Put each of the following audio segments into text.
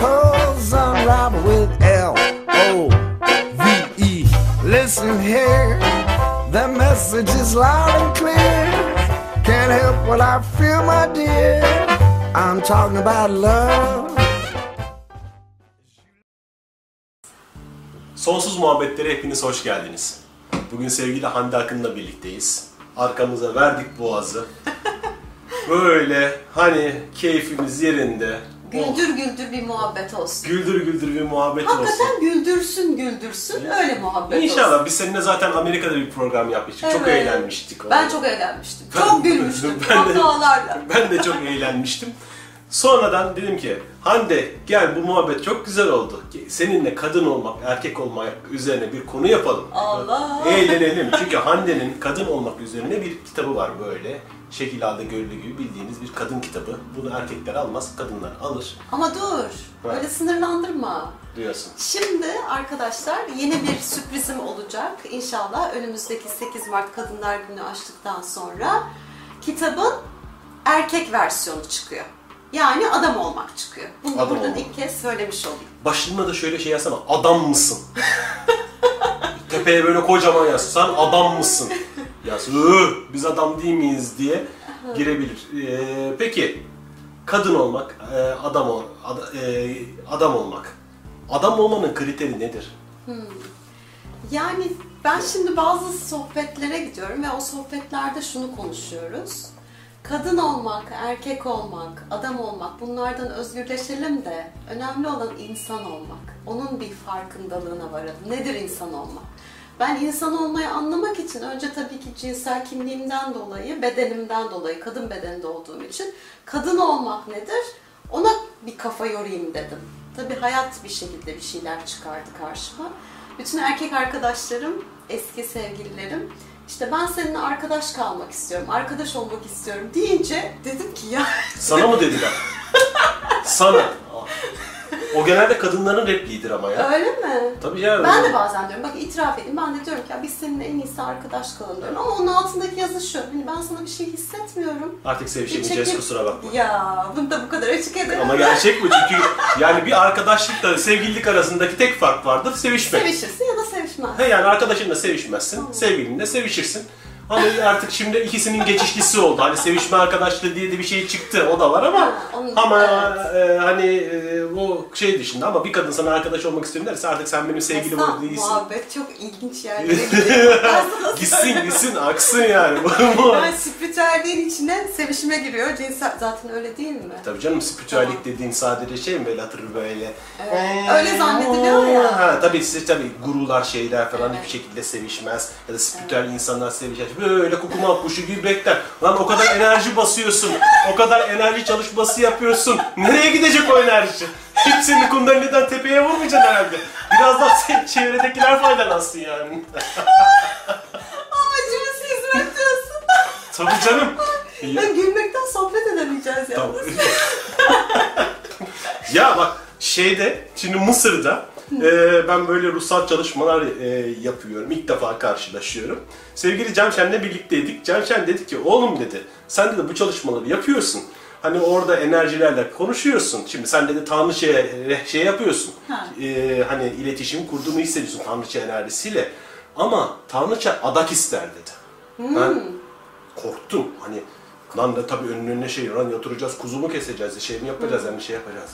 unravel with L O V E. Listen here, the message is loud and clear. Can't help what I feel, my dear. I'm talking about love. Sonsuz muhabbetlere hepiniz hoş geldiniz. Bugün sevgili Hande Akın'la birlikteyiz. Arkamıza verdik boğazı. Böyle hani keyfimiz yerinde. Oh, Güldür güldür bir muhabbet olsun. güldür güldür bir muhabbet olsun. Hakikaten güldürsün güldürsün öyle muhabbet olsun. İnşallah biz seninle zaten Amerika'da bir program yapmıştık. Çok Evet. eğlenmiştik. Ben orada. çok eğlenmiştim. Ben- çok gülmüştüm. ben de-. Ben de çok eğlenmiştim. Sonradan dedim ki Hande gel bu muhabbet çok güzel oldu. Seninle kadın olmak, erkek olmak üzerine bir konu yapalım. Allah. Eğlenelim. Çünkü Hande'nin kadın olmak üzerine bir kitabı var böyle. Şekil aldı görüldüğü gibi bildiğiniz bir kadın kitabı. Bunu erkekler almaz, kadınlar alır Ama dur. Ha. Öyle sınırlandırma. diyorsun. Şimdi arkadaşlar yeni bir sürprizim olacak. İnşallah önümüzdeki 8 Mart Kadınlar Günü açtıktan sonra kitabın erkek versiyonu çıkıyor. Yani adam olmak çıkıyor. Bunu Adam buradan olmak. ilk kez söylemiş olayım. Başlığına da şöyle şey yazsana. Adam mısın? Tepeye böyle kocaman yaz. Sen adam mısın? Yaz. "Iı, Biz adam değil miyiz diye girebilir. Ee, peki kadın olmak, e, adam ol, ad- e, adam olmak. Adam olmanın kriteri nedir? Yani ben şimdi bazı sohbetlere gidiyorum ve o sohbetlerde şunu konuşuyoruz. Kadın olmak, erkek olmak, adam olmak bunlardan özgürleşelim de önemli olan insan olmak. Onun bir farkındalığına varalım. Nedir insan olmak? Ben insan olmayı anlamak için önce tabii ki cinsel kimliğimden dolayı, bedenimden dolayı, kadın bedeninde olduğum için kadın olmak nedir? Ona bir kafa yorayım dedim. Tabii hayat bir şekilde bir şeyler çıkardı karşıma. Bütün erkek arkadaşlarım, eski sevgililerim, işte ben seninle arkadaş kalmak istiyorum, arkadaş olmak istiyorum deyince dedim ki ya Sana mı dediler? Sana. O genelde kadınların repliğidir ama ya. öyle mi? Tabii ya. Ben de bazen diyorum, bak itiraf edeyim, ben de diyorum ki ya biz seninle en iyisi arkadaş kalalım diyorum. Ama onun altındaki yazı şu, hani ben sana bir şey hissetmiyorum. Artık sevişemeyeceğiz çekim- kusura bakma. Ya bunu da bu kadar açık edemem. Ama gerçek bu çünkü yani bir arkadaşlıkla sevgililik arasındaki tek fark vardır sevişmek. Sevişirsin ya da sevişmezsin. He yani arkadaşınla sevişmezsin, sevgilinle sevişirsin. Ama artık şimdi ikisinin geçişlisi oldu. Hani sevişme arkadaşlığı diye de bir şey çıktı. O da var ama Ha, ama evet. e, hani e, o şey dışında ama bir kadın sana arkadaş olmak istiyorum derse artık sen benim sevgilim ol değilsin. muhabbet çok ilginç yerlere gidiyor. Ben sana gitsin söyleyeyim. gitsin aksın yani. Bu- Yani spiritüelliğin içine sevişime giriyor. Cinsel zaten öyle değil mi? Tabii canım spiritüellik dediğin sadece şey mi böyle hatırı böyle. Evet, öyle zannediliyor ya. Ha, tabii size tabii gurular şeyler falan Evet. hiçbir şekilde sevişmez. Ya da spiritüel insanlar sevişmez. Böyle kukuma kuşu gibi bekler. Lan o kadar enerji basıyorsun. O kadar enerji çalışması yapıyorsun. Nereye gidecek o enerji? Hepsini kundalini'den tepeye vurmayacaksın herhalde. Biraz da sen- çevredekiler faydalansın yani. Amacımız hizmet diyorsun. Tabii canım. Ya gülmekten sohbet edemeyeceğiz ya. Tamam. ya bak şeyde şimdi Mısır'da e, ben böyle ruhsal çalışmalar e, yapıyorum. İlk defa karşılaşıyorum. Sevgili Cemşen'le birlikteydik. Cemşen dedi ki oğlum dedi sen de bu çalışmaları yapıyorsun. Hani orada enerjilerle konuşuyorsun. Şimdi sen dedi tanrıçaya şey yapıyorsun. Ha. E, hani iletişim kurduğunu hissediyorsun tanrıça enerjisiyle. Ama tanrıça adak ister dedi. Ben korktum. Hani lan da tabii önüne önüne şey lan oturacağız kuzu mu keseceğiz şey mi yapacağız yani şey yapacağız.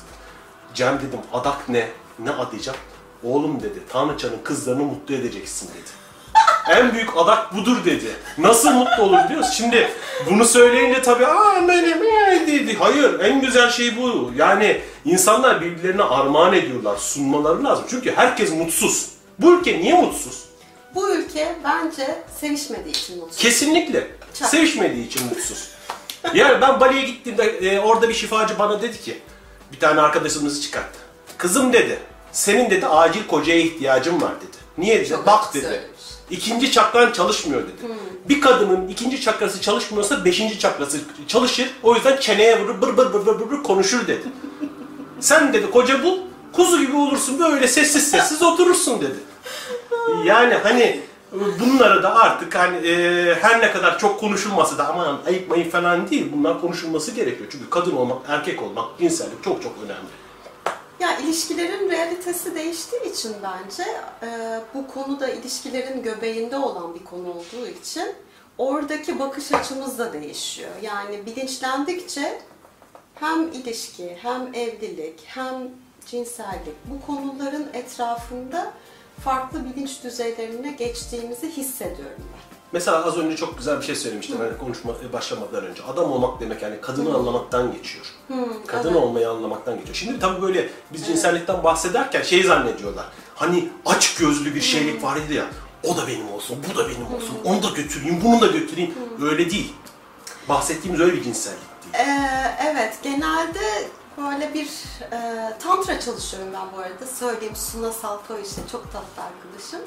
Cem dedim adak ne? Ne adayacağım? Oğlum dedi Tanrıçanın kızlarını mutlu edeceksin dedi. En büyük adak budur dedi. Nasıl mutlu olur diyoruz. Şimdi bunu söyleyince tabii aa benim ee" dedi. Hayır en güzel şey bu. Yani insanlar birbirlerine armağan ediyorlar. Sunmaları lazım. Çünkü herkes mutsuz. Bu ülke niye mutsuz? Bu ülke bence sevişmediği için mutsuz. Kesinlikle. Çok. Sevişmediği için mutsuz. Yani ben Bali'ye gittiğimde e, orada bir şifacı bana dedi ki bir tane arkadaşımızı çıkarttı. Kızım dedi, senin dedi acil kocaya ihtiyacın var dedi. Niye dedi? Çok Bak dedi. söylemiş. İkinci çakran çalışmıyor dedi. Hmm. Bir kadının ikinci çakrası çalışmıyorsa beşinci çakrası çalışır. O yüzden çeneye vurur bır bır bır bır bır, bır konuşur dedi. Sen dedi koca bul, kuzu gibi olursun böyle sessiz sessiz oturursun dedi. Yani hani bunları da artık hani e, her ne kadar çok konuşulmasa da aman ayıp mayıp falan değil bunlar konuşulması gerekiyor. Çünkü kadın olmak, erkek olmak, cinsellik çok çok önemli. Ya ilişkilerin realitesi değiştiği için bence e, bu konuda ilişkilerin göbeğinde olan bir konu olduğu için oradaki bakış açımız da değişiyor. Yani bilinçlendikçe hem ilişki, hem evlilik, hem cinsellik bu konuların etrafında farklı bilinç düzeylerine geçtiğimizi hissediyorum ben. Mesela az önce çok güzel bir şey söylemiştim hani konuşma başlamadan önce. Adam olmak demek yani kadını anlamaktan geçiyor. Kadın olmayı anlamaktan geçiyor. Şimdi tabii böyle biz cinsellikten bahsederken şey zannediyorlar. Hani aç gözlü bir şeylik vardı ya. O da benim olsun, bu da benim olsun. Onu da götüreyim, bunu da götüreyim. Öyle değil. Bahsettiğimiz öyle bir cinsellik değil. Ee, evet, genelde böyle bir e, tantra çalışıyorum ben bu arada. Söyleyeyim Suna Salko işte çok tatlı arkadaşım.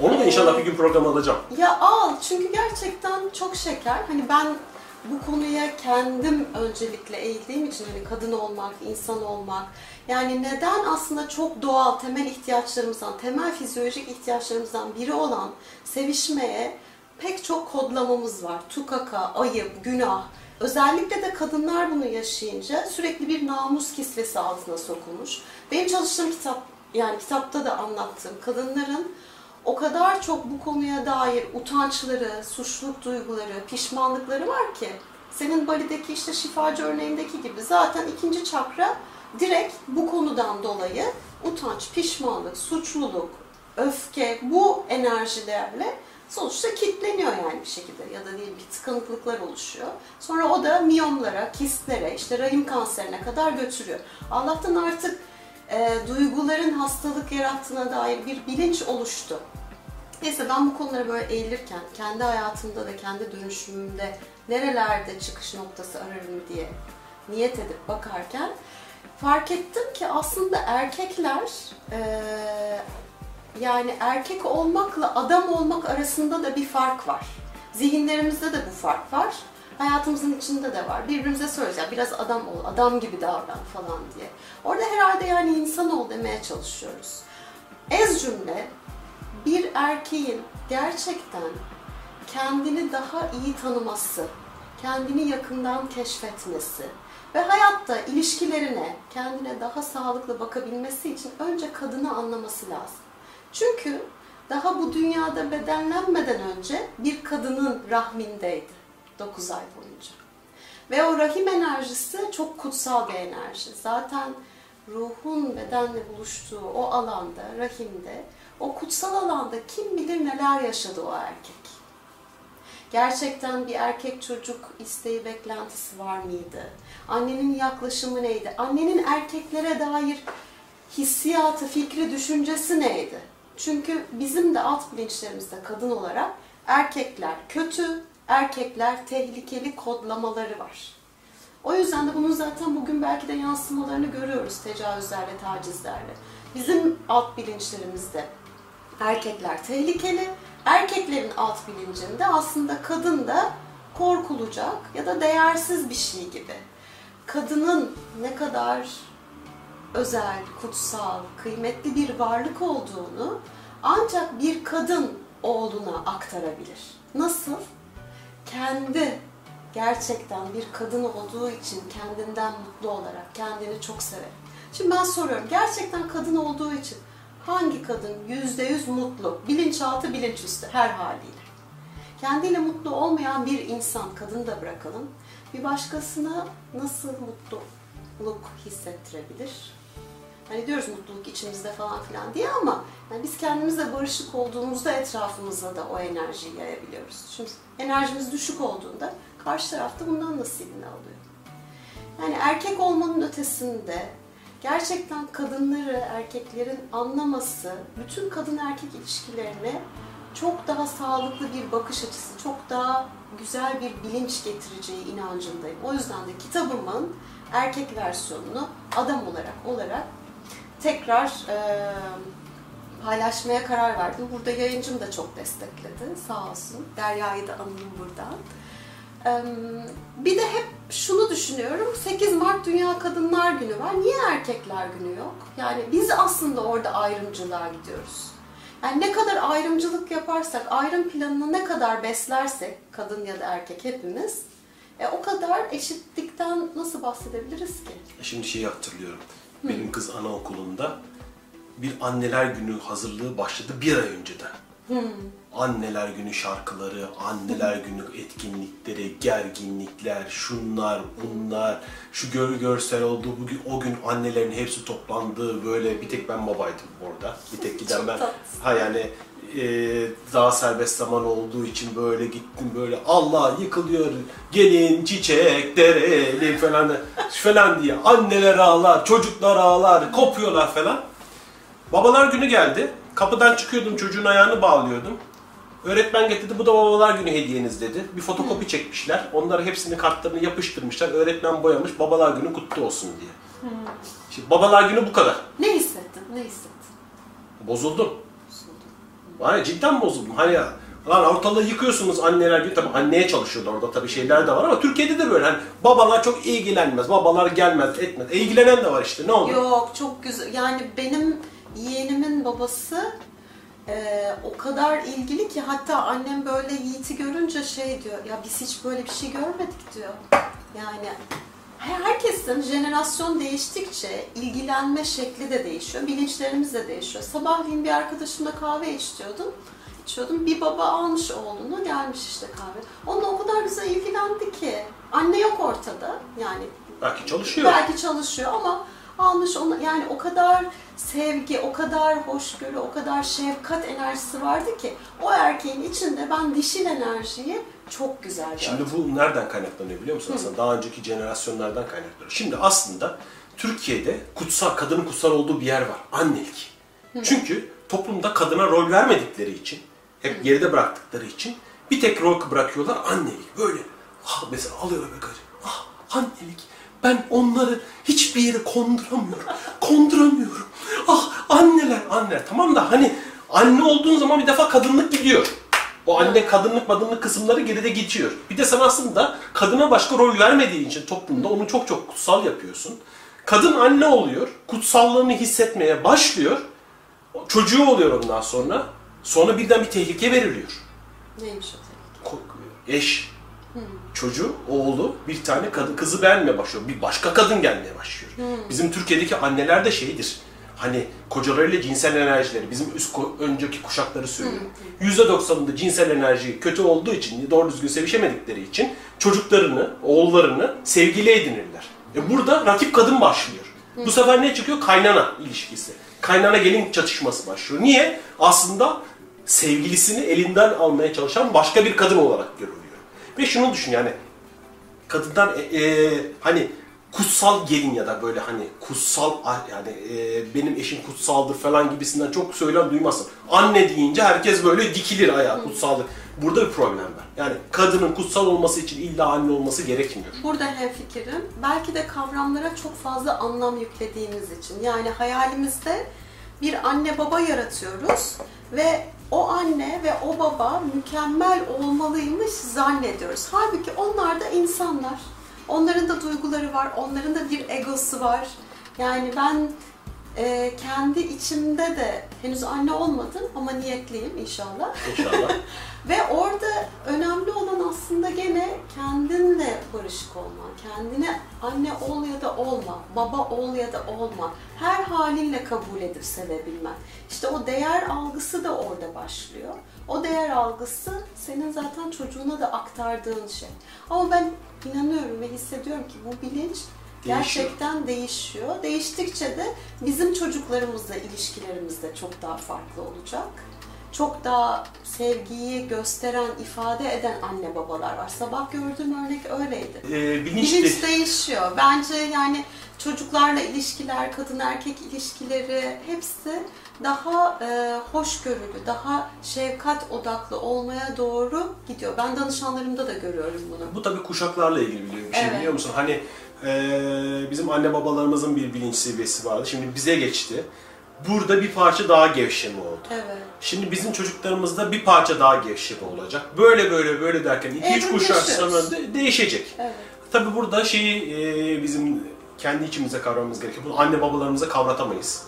Onu da inşallah bir gün programa alacağım. Ya al çünkü gerçekten çok şeker. Hani ben bu konuya kendim öncelikle eğildiğim için hani kadın olmak, insan olmak yani neden aslında çok doğal temel ihtiyaçlarımızdan, temel fizyolojik ihtiyaçlarımızdan biri olan sevişmeye pek çok kodlamamız var. Tukaka, ayıp, günah. Özellikle de kadınlar bunu yaşayınca sürekli bir namus kisvesi altına sokulmuş. Benim çalıştığım kitap, yani kitapta da anlattığım kadınların o kadar çok bu konuya dair utançları, suçluluk duyguları, pişmanlıkları var ki senin Bali'deki işte şifacı örneğindeki gibi zaten ikinci çakra direkt bu konudan dolayı utanç, pişmanlık, suçluluk, öfke bu enerjilerle sonuçta kilitleniyor yani bir şekilde ya da diyelim ki tıkanıklıklar oluşuyor. Sonra o da miyomlara, kistlere, işte rahim kanserine kadar götürüyor. Allah'tan artık e, duyguların hastalık yarattığına dair bir bilinç oluştu. Neyse ben bu konulara böyle eğilirken, kendi hayatımda da kendi dönüşümümde nerelerde çıkış noktası ararım diye niyet edip bakarken fark ettim ki aslında erkekler e, yani erkek olmakla adam olmak arasında da bir fark var. Zihinlerimizde de bu fark var. Hayatımızın içinde de var. Birbirimize ya biraz adam ol, adam gibi davran falan diye. Orada herhalde yani insan ol demeye çalışıyoruz. Ez cümle bir erkeğin gerçekten kendini daha iyi tanıması, kendini yakından keşfetmesi ve hayatta ilişkilerine kendine daha sağlıklı bakabilmesi için önce kadını anlaması lazım. Çünkü daha bu dünyada bedenlenmeden önce bir kadının rahmindeydi 9 ay boyunca. Ve o rahim enerjisi çok kutsal bir enerji. Zaten ruhun bedenle buluştuğu o alanda, rahimde, o kutsal alanda kim bilir neler yaşadı o erkek. Gerçekten bir erkek çocuk isteği, beklentisi var mıydı? Annenin yaklaşımı neydi? Annenin erkeklere dair hissiyatı, fikri, düşüncesi neydi? Çünkü bizim de alt bilinçlerimizde kadın olarak erkekler kötü, erkekler tehlikeli kodlamaları var. O yüzden de bunun zaten bugün belki de yansımalarını görüyoruz tecavüzlerle, tacizlerle. Bizim alt bilinçlerimizde erkekler tehlikeli, erkeklerin alt bilincinde aslında kadın da korkulacak ya da değersiz bir şey gibi. Kadının ne kadar özel, kutsal, kıymetli bir varlık olduğunu ancak bir kadın oğluna aktarabilir. Nasıl? Kendi gerçekten bir kadın olduğu için kendinden mutlu olarak, kendini çok severek. Şimdi ben soruyorum, gerçekten kadın olduğu için hangi kadın yüzde yüz mutlu, bilinçaltı, bilinçüstü her haliyle? Kendiyle mutlu olmayan bir insan, kadını da bırakalım, bir başkasına nasıl mutluluk hissettirebilir? Hani diyoruz mutluluk içimizde falan filan diye ama yani biz kendimizle barışık olduğumuzda etrafımızda da o enerjiyi yayabiliyoruz. Şimdi enerjimiz düşük olduğunda karşı tarafta bundan nasibini alıyor. Yani erkek olmanın ötesinde gerçekten kadınları, erkeklerin anlaması, bütün kadın erkek ilişkilerine çok daha sağlıklı bir bakış açısı, çok daha güzel bir bilinç getireceği inancındayım. O yüzden de kitabımın erkek versiyonunu adam olarak olarak tekrar e, paylaşmaya karar verdim. Burada yayıncım da çok destekledi sağ olsun. Derya'yı da anayım buradan. E, bir de hep şunu düşünüyorum. 8 Mart Dünya Kadınlar Günü var. Niye Erkekler Günü yok? Yani biz aslında orada ayrımcılığa gidiyoruz. Yani ne kadar ayrımcılık yaparsak, ayrım planını ne kadar beslersek, kadın ya da erkek hepimiz, e, o kadar eşitlikten nasıl bahsedebiliriz ki? Şimdi şeyi hatırlıyorum. Benim kız anaokulunda bir anneler günü hazırlığı başladı bir ay önceden. Anneler günü şarkıları, anneler günü etkinlikleri, gerginlikler, şunlar, bunlar, şu gör görsel oldu. Bugün o gün annelerin hepsi toplandı. Böyle bir tek ben babaydım orada. Bir tek giden ben. Ha yani e, daha serbest zaman olduğu için böyle gittim böyle Allah yıkılıyor gelin çiçek dereli falan falan diye anneler ağlar çocuklar ağlar kopuyorlar falan. Babalar günü geldi. Kapıdan çıkıyordum çocuğun ayağını bağlıyordum. Öğretmen getirdi bu da babalar günü hediyeniz dedi. Bir fotokopi çekmişler. Onları hepsini kartlarını yapıştırmışlar. Öğretmen boyamış babalar günü kutlu olsun diye. Şimdi babalar günü bu kadar. Ne hissettin? Ne hissettin? Bozuldum. Var ya cidden bozuldum. Hani ya, lan ortalığı yıkıyorsunuz anneler gibi. Tabii anneye çalışıyorlar orada tabii şeyler de var ama Türkiye'de de böyle. Hani babalar çok ilgilenmez. Babalar gelmez etmez. E, ilgilenen de var işte ne olur. Yok çok güzel. Yani benim yeğenimin babası e, o kadar ilgili ki hatta annem böyle Yiğit'i görünce şey diyor. Ya biz hiç böyle bir şey görmedik diyor. Yani herkesin jenerasyon değiştikçe ilgilenme şekli de değişiyor. Bilinçlerimiz de değişiyor. Sabahleyin bir arkadaşımla kahve içiyordum. içiyordum. Bir baba almış oğlunu gelmiş işte kahve. Onunla o kadar güzel ilgilendi ki. Anne yok ortada. Yani Belki çalışıyor. Belki çalışıyor ama almış onu yani o kadar sevgi, o kadar hoşgörü, o kadar şefkat enerjisi vardı ki o erkeğin içinde ben dişil enerjiyi çok güzel. Şimdi bu nereden kaynaklanıyor biliyor musun aslında? Daha önceki jenerasyonlardan kaynaklanıyor. Şimdi aslında Türkiye'de kutsal, kadının kutsal olduğu bir yer var. Annelik. Çünkü toplumda kadına rol vermedikleri için, hep geride bıraktıkları için bir tek rol bırakıyorlar annelik. Böyle ah mesela alıyor bebek. Ah annelik. Ben onları hiçbir yere konduramıyorum. Konduramıyorum. Ah anneler, anneler. Tamam da hani anne olduğun zaman bir defa kadınlık gidiyor. O anne kadınlık madınlık kısımları geride geçiyor. Bir de sen aslında kadına başka rol vermediğin için toplumda onu çok çok kutsal yapıyorsun. Kadın anne oluyor, kutsallığını hissetmeye başlıyor. Çocuğu oluyor ondan sonra. Sonra birden bir tehlike veriliyor. Neymiş o tehlike? Eş, çocuğu, oğlu bir tane kadın, kızı beğenmeye başlıyor. Bir başka kadın gelmeye başlıyor. Bizim Türkiye'deki anneler de şeydir. Hani kocalarıyla cinsel enerjileri, bizim üst önceki kuşakları söylüyorum. %90'ında cinsel enerji kötü olduğu için, doğru düzgün sevişemedikleri için çocuklarını, oğullarını sevgili edinirler. E burada rakip kadın başlıyor. Bu sefer ne çıkıyor? Kaynana ilişkisi. Kaynana gelin çatışması başlıyor. Niye? Aslında sevgilisini elinden almaya çalışan başka bir kadın olarak görülüyor. Ve şunu düşün yani kadınlar e, e, hani kutsal gelin ya da böyle hani kutsal ah, yani e, benim eşim kutsaldır falan gibisinden çok söylem duymazsın. Anne deyince herkes böyle dikilir ayağa kutsaldır. Burada bir problem var. Yani kadının kutsal olması için illa anne olması gerekmiyor. Burada hemfikirim. Belki de kavramlara çok fazla anlam yüklediğimiz için. Yani hayalimizde bir anne baba yaratıyoruz ve o anne ve o baba mükemmel olmalıymış zannediyoruz. Halbuki onlar da insanlar. Onların da duyguları var, onların da bir egosu var. Yani ben e, kendi içimde de henüz anne olmadım ama niyetliyim inşallah. İnşallah. Ve orada önemli olan aslında gene kendinle barışık olman. Kendine anne ol ya da olma, baba ol ya da olma. Her halinle kabul edip sevebilmen. İşte o değer algısı da orada başlıyor. O değer algısı senin zaten çocuğuna da aktardığın şey. Ama ben inanıyorum ve hissediyorum ki bu bilinç gerçekten değişiyor. Değiştikçe de bizim çocuklarımızla ilişkilerimiz de çok daha farklı olacak çok daha sevgiyi gösteren, ifade eden anne babalar var. Sabah gördüğüm örnek öyleydi. e, bilinç, Bilinç de- değişiyor. Bence yani çocuklarla ilişkiler, kadın erkek ilişkileri hepsi daha e, hoşgörülü, daha şefkat odaklı olmaya doğru gidiyor. Ben danışanlarımda da görüyorum bunu. Bu tabii kuşaklarla ilgili biliyor bir şey Evet. biliyor musun? Hani Ee, bizim anne babalarımızın bir bilinç seviyesi vardı. Şimdi bize geçti. Burada bir parça daha gevşeme oldu. Evet. Şimdi bizim çocuklarımızda bir parça daha gevşeme olacak. Böyle böyle böyle derken 2-3 kuşak sonra de- değişecek. Evet. Tabii burada şeyi e, bizim kendi içimize kavramamız gerekiyor. Bunu anne babalarımıza kavratamayız.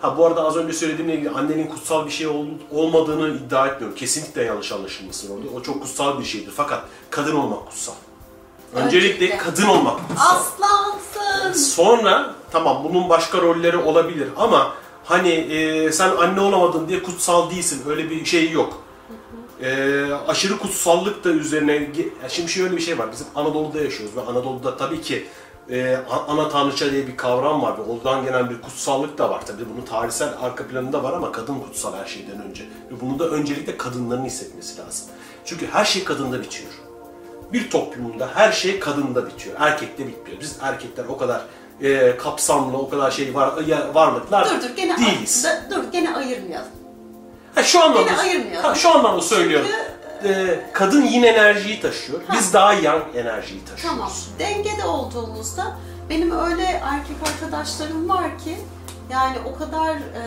Ha bu arada az önce söylediğimle ilgili annenin kutsal bir şey ol- olmadığını iddia etmiyorum. Kesinlikle yanlış anlaşılmasın orada. O çok kutsal bir şeydir. Fakat kadın olmak kutsal. Öncelikle Öncelikle. kadın olmak kutsal. Aslansın. Sonra tamam bunun başka rolleri olabilir ama hani e, sen anne olamadın diye kutsal değilsin. Öyle bir şey yok. E, aşırı kutsallık da üzerine şimdi şöyle bir şey var. Bizim Anadolu'da yaşıyoruz ve Anadolu'da tabii ki e, ana tanrıça diye bir kavram var ve oradan gelen bir kutsallık da var. Tabii bunun tarihsel arka planında var ama kadın kutsal her şeyden önce. Ve bunu da öncelikle kadınların hissetmesi lazım. Çünkü her şey kadında bitiyor bir toplumda her şey kadında bitiyor. Erkekte bitmiyor. Biz erkekler o kadar e, kapsamlı, o kadar şey var ya- varlıklar Dur dur gene değiliz. da- dur gene ayırmayalım. Ha, şu anlamda, Gene ayırmayalım. ha, şu anlamda söylüyorum. E, kadın yin enerjiyi taşıyor. Biz daha yang enerjiyi taşıyoruz. Tamam. Dengede olduğumuzda benim öyle erkek arkadaşlarım var ki yani o kadar e,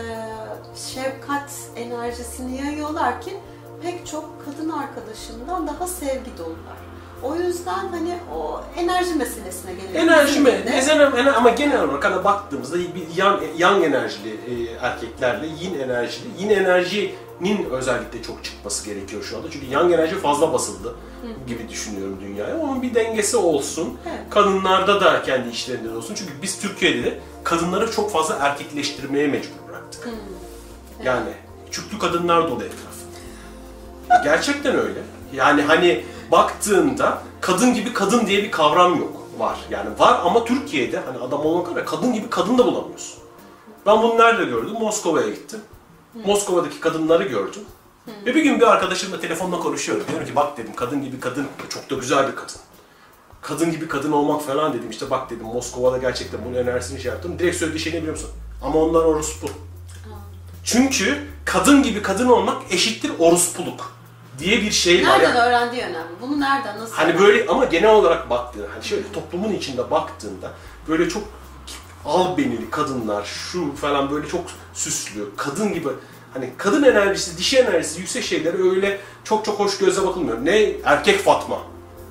şefkat enerjisini yayıyorlar ki pek çok kadın arkadaşımdan daha sevgi dolular. O yüzden hani o enerji meselesine geliyor. Enerji mi? Bizim de. Ezen- ener- ama genel olarak hani baktığımızda bir yan, yang enerjili e, erkeklerle yin enerjili, yin enerjinin özellikle çok çıkması gerekiyor şu anda. Çünkü yang enerji fazla basıldı gibi düşünüyorum dünyaya. Onun bir dengesi olsun. Evet. Kadınlarda da kendi işlerinde olsun. Çünkü biz Türkiye'de de kadınları çok fazla erkekleştirmeye mecbur bıraktık. Yani çüklü kadınlar dolu etraf. Gerçekten öyle. Yani hani baktığında kadın gibi kadın diye bir kavram yok. Var. Yani var ama Türkiye'de hani adam olmak kadar kadın gibi kadın da bulamıyorsun. Ben bunu nerede gördüm? Moskova'ya gittim. Moskova'daki kadınları gördüm. Ve bir gün bir arkadaşımla telefonla konuşuyorum. Diyorum ki bak dedim kadın gibi kadın çok da güzel bir kadın. Kadın gibi kadın olmak falan dedim. İşte bak dedim Moskova'da gerçekten bunun enerjisini şey yaptım. Direkt söylediği şey ne biliyor musun? Ama onlar orospu. Çünkü kadın gibi kadın olmak eşittir orospuluk diye bir şey var. Nereden Yani. öğrendiği önemli. Bunu nereden, nasıl Hani böyle ama genel olarak baktığında hani şöyle toplumun içinde baktığında böyle çok albenili kadınlar şu falan böyle çok süslü kadın gibi hani kadın enerjisi dişi enerjisi yüksek şeylere öyle çok çok hoş göze bakılmıyor. Ne erkek Fatma.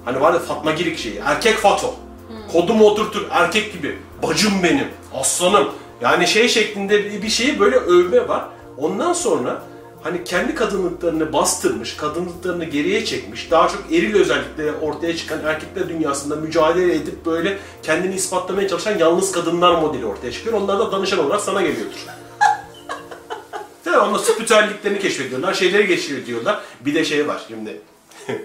Hani var ya Fatma Girik şeyi. Erkek Fato. Kodumu oturtur erkek gibi. Bacım benim. Aslanım. Yani şey şeklinde bir şeyi böyle övme var. Ondan sonra hani kendi kadınlıklarını bastırmış, kadınlıklarını geriye çekmiş, daha çok eril özellikle ortaya çıkan erkekler dünyasında mücadele edip böyle kendini ispatlamaya çalışan yalnız kadınlar modeli ortaya çıkıyor. Onlar da danışan olarak sana geliyordur. Onlar spiritüelliklerini keşfediyorlar, şeyleri keşfediyorlar. Bir de şey var şimdi.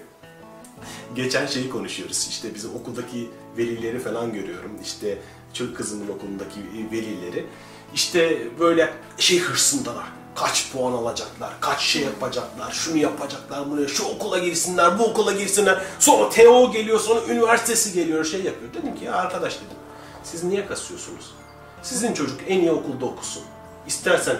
Geçen şeyi konuşuyoruz. İşte bizim okuldaki velileri falan görüyorum. İşte çocuk kızımın okulundaki velileri. İşte böyle şey hırsındalar. Kaç puan alacaklar, kaç şey yapacaklar, şunu yapacaklar, bunu şu okula girsinler, bu okula girsinler. Sonra TO geliyor, sonra üniversitesi geliyor, şey yapıyor. Dedim ki ya arkadaş dedim, siz niye kasıyorsunuz? Sizin çocuk en iyi okulda okusun. İstersen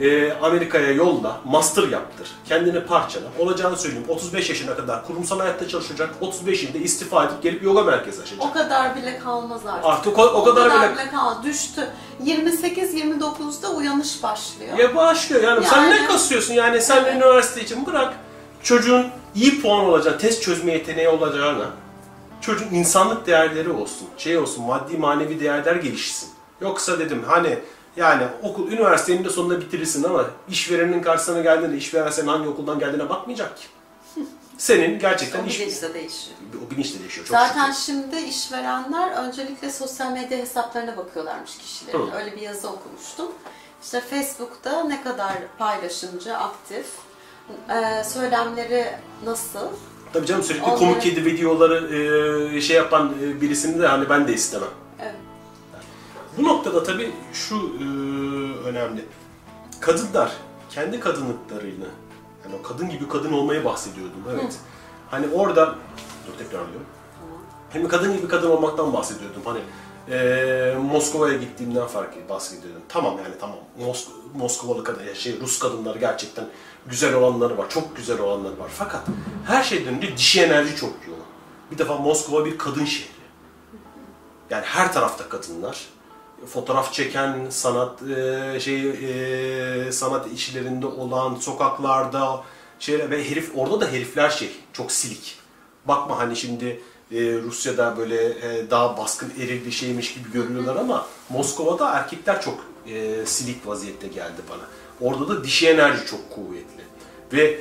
e, Amerika'ya yolla, master yaptır, kendini parçala. Olacağını söyleyeyim, 35 yaşına kadar kurumsal hayatta çalışacak, 35'inde istifa edip gelip yoga merkezi açacak. O kadar bile kalmaz artık. Artık o, o kadar bile... bile kalmaz. Düştü. 28-29'da uyanış başlıyor. Ya başlıyor yani, sen Yani- ne kasıyorsun yani sen Evet. üniversite için bırak çocuğun iyi puan olacak, test çözme yeteneği olacağına çocuğun insanlık değerleri olsun, şey olsun, maddi manevi değerler gelişsin. Yoksa dedim hani yani okul, üniversitenin de sonunda bitirirsin ama işverenin karşısına geldiğinde işveren senin hangi okuldan geldiğine bakmayacak ki. Senin gerçekten O iş... bilinç de değişiyor. O bilinç de değişiyor çok Zaten şükür. şimdi işverenler öncelikle sosyal medya hesaplarına bakıyorlarmış kişilerin. Hı. Öyle bir yazı okumuştum. İşte Facebook'ta ne kadar paylaşımcı, aktif, e, söylemleri nasıl? Tabii canım sürekli Onları- komik kedi videoları e, şey yapan e, birisini de hani ben de istemem. Bu noktada tabii şu e, önemli. Kadınlar kendi kadınlıklarıyla, yani o kadın gibi kadın olmayı bahsediyordum evet. Hani orada, dur tekrarlıyorum. Hem kadın gibi kadın olmaktan bahsediyordum. Hani e, Moskova'ya gittiğimden fark bahsediyordum. Tamam yani tamam. Mosk Moskovalı kadın, ya şey Rus kadınlar gerçekten güzel olanları var. Çok güzel olanları var. Fakat her şeyden önce dişi enerji çok yoğun. Bir defa Moskova bir kadın şehri. Yani her tarafta kadınlar. Fotoğraf çeken, sanat e, şey e, sanat işlerinde olan, sokaklarda şey ve herif orada da herifler şey çok silik. Bakma hani şimdi e, Rusya'da böyle e, daha baskın eril bir şeymiş gibi görünüyorlar ama Moskova'da erkekler çok e, silik vaziyette geldi bana. Orada da dişi enerji çok kuvvetli. Ve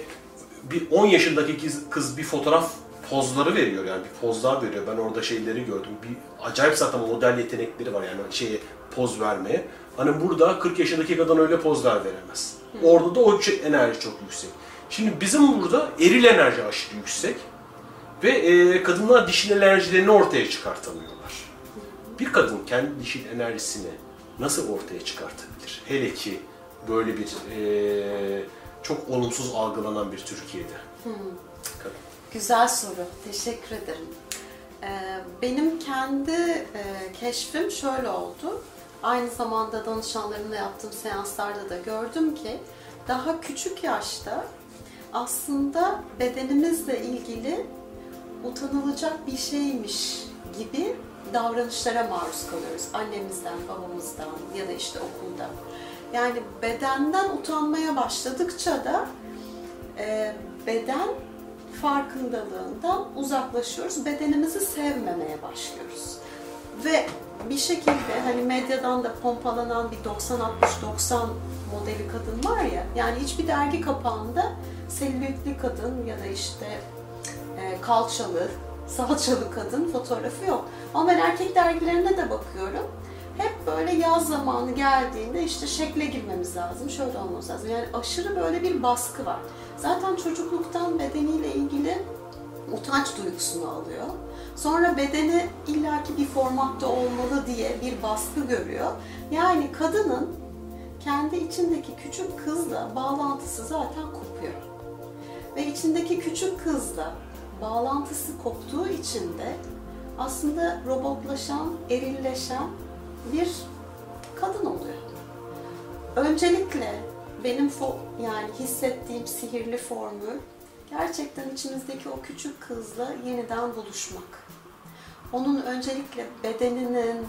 bir 10 yaşındaki kız, kız bir fotoğraf pozları veriyor yani bir pozlar veriyor. Ben orada şeyleri gördüm. Bir acayip zaten model yetenekleri var yani şeye poz vermeye. Hani burada 40 yaşındaki kadın öyle pozlar veremez. Orada da o enerji çok yüksek. Şimdi bizim burada eril enerji aşırı yüksek ve e, kadınlar dişil enerjilerini ortaya çıkartamıyorlar. Bir kadın kendi dişil enerjisini nasıl ortaya çıkartabilir? Hele ki böyle bir e, çok olumsuz algılanan bir Türkiye'de. Kadın. Güzel soru. Teşekkür ederim. Ee, benim kendi e, keşfim şöyle oldu. Aynı zamanda danışanlarımla yaptığım seanslarda da gördüm ki daha küçük yaşta aslında bedenimizle ilgili utanılacak bir şeymiş gibi davranışlara maruz kalıyoruz. Annemizden, babamızdan ya da işte okulda. Yani bedenden utanmaya başladıkça da e, beden farkındalığından uzaklaşıyoruz. Bedenimizi sevmemeye başlıyoruz. Ve bir şekilde hani medyadan da pompalanan bir 90-60-90 modeli kadın var ya, yani hiçbir dergi kapağında selülitli kadın ya da işte e, kalçalı, salçalı kadın fotoğrafı yok. Ama ben erkek dergilerine de bakıyorum. Hep böyle yaz zamanı geldiğinde işte şekle girmemiz lazım, şöyle olmamız lazım. Yani aşırı böyle bir baskı var. Zaten çocukluktan bedeniyle ilgili utanç duygusunu alıyor. Sonra bedeni illaki bir formatta olmalı diye bir baskı görüyor. Yani kadının kendi içindeki küçük kızla bağlantısı zaten kopuyor. Ve içindeki küçük kızla bağlantısı koptuğu için de aslında robotlaşan, erilleşen bir kadın oluyor. Öncelikle benim yani hissettiğim sihirli formül gerçekten içimizdeki o küçük kızla yeniden buluşmak. Onun öncelikle bedeninin,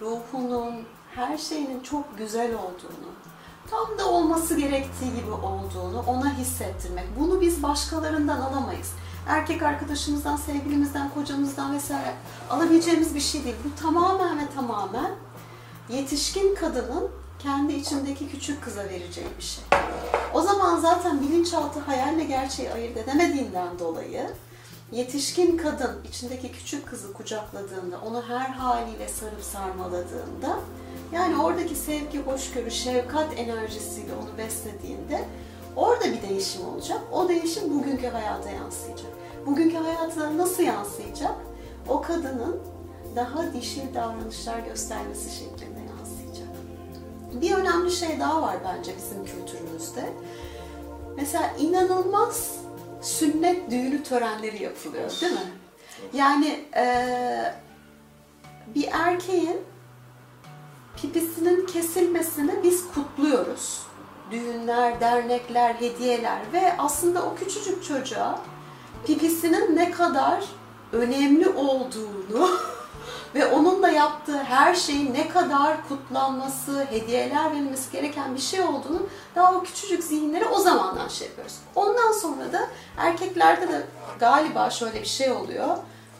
ruhunun, her şeyinin çok güzel olduğunu, tam da olması gerektiği gibi olduğunu ona hissettirmek. Bunu biz başkalarından alamayız. Erkek arkadaşımızdan, sevgilimizden, kocamızdan vesaire alabileceğimiz bir şey değil. Bu tamamen ve tamamen yetişkin kadının kendi içindeki küçük kıza vereceği bir şey. O zaman zaten bilinçaltı hayalle gerçeği ayırt edemediğinden dolayı yetişkin kadın içindeki küçük kızı kucakladığında, onu her haliyle sarıp sarmaladığında yani oradaki sevgi, hoşgörü, şefkat enerjisiyle onu beslediğinde orada bir değişim olacak. O değişim bugünkü hayata yansıyacak. Bugünkü hayata nasıl yansıyacak? O kadının daha dişil davranışlar göstermesi şeklinde. Bir önemli şey daha var bence bizim kültürümüzde. Mesela inanılmaz sünnet düğünü törenleri yapılıyor değil mi? Yani eee, bir erkeğin pipisinin kesilmesini biz kutluyoruz. Düğünler, dernekler, hediyeler ve aslında o küçücük çocuğa pipisinin ne kadar önemli olduğunu ve onunla yaptığı her şeyin ne kadar kutlanması, hediyeler verilmesi gereken bir şey olduğunu daha o küçücük zihinleri o zamandan şey yapıyoruz. Ondan sonra da erkeklerde de galiba şöyle bir şey oluyor.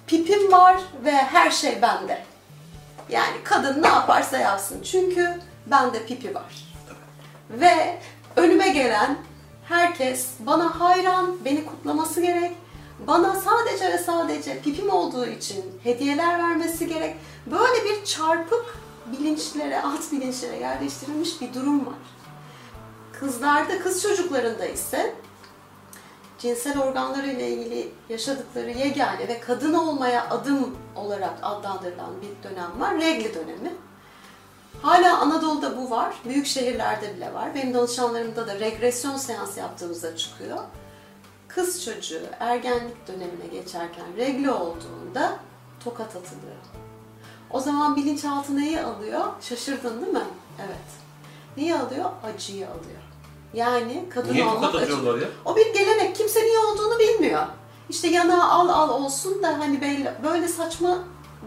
Pipim var ve her şey bende. Yani kadın ne yaparsa yapsın. Çünkü bende pipi var. Ve önüme gelen herkes bana hayran, beni kutlaması gerek. Bana sadece ve sadece pipim olduğu için hediyeler vermesi gerek. Böyle bir çarpık bilinçlere, alt bilinçlere yerleştirilmiş bir durum var. Kızlarda, kız çocuklarında ise cinsel organları ile ilgili yaşadıkları yegane ve kadın olmaya adım olarak adlandırılan bir dönem var. Regli dönemi. Hala Anadolu'da bu var. Büyük şehirlerde bile var. Benim danışanlarımda da regresyon seansı yaptığımızda çıkıyor. Kız çocuğu ergenlik dönemine geçerken regli olduğunda tokat atılıyor. O zaman bilinçaltı neyi alıyor? Şaşırdın değil mi? Evet. Neyi alıyor? Acıyı alıyor. Yani kadın Niye olmak acı. ya? O bir gelenek. Kimse niye olduğunu bilmiyor. İşte yanağı al al olsun da hani belli, böyle saçma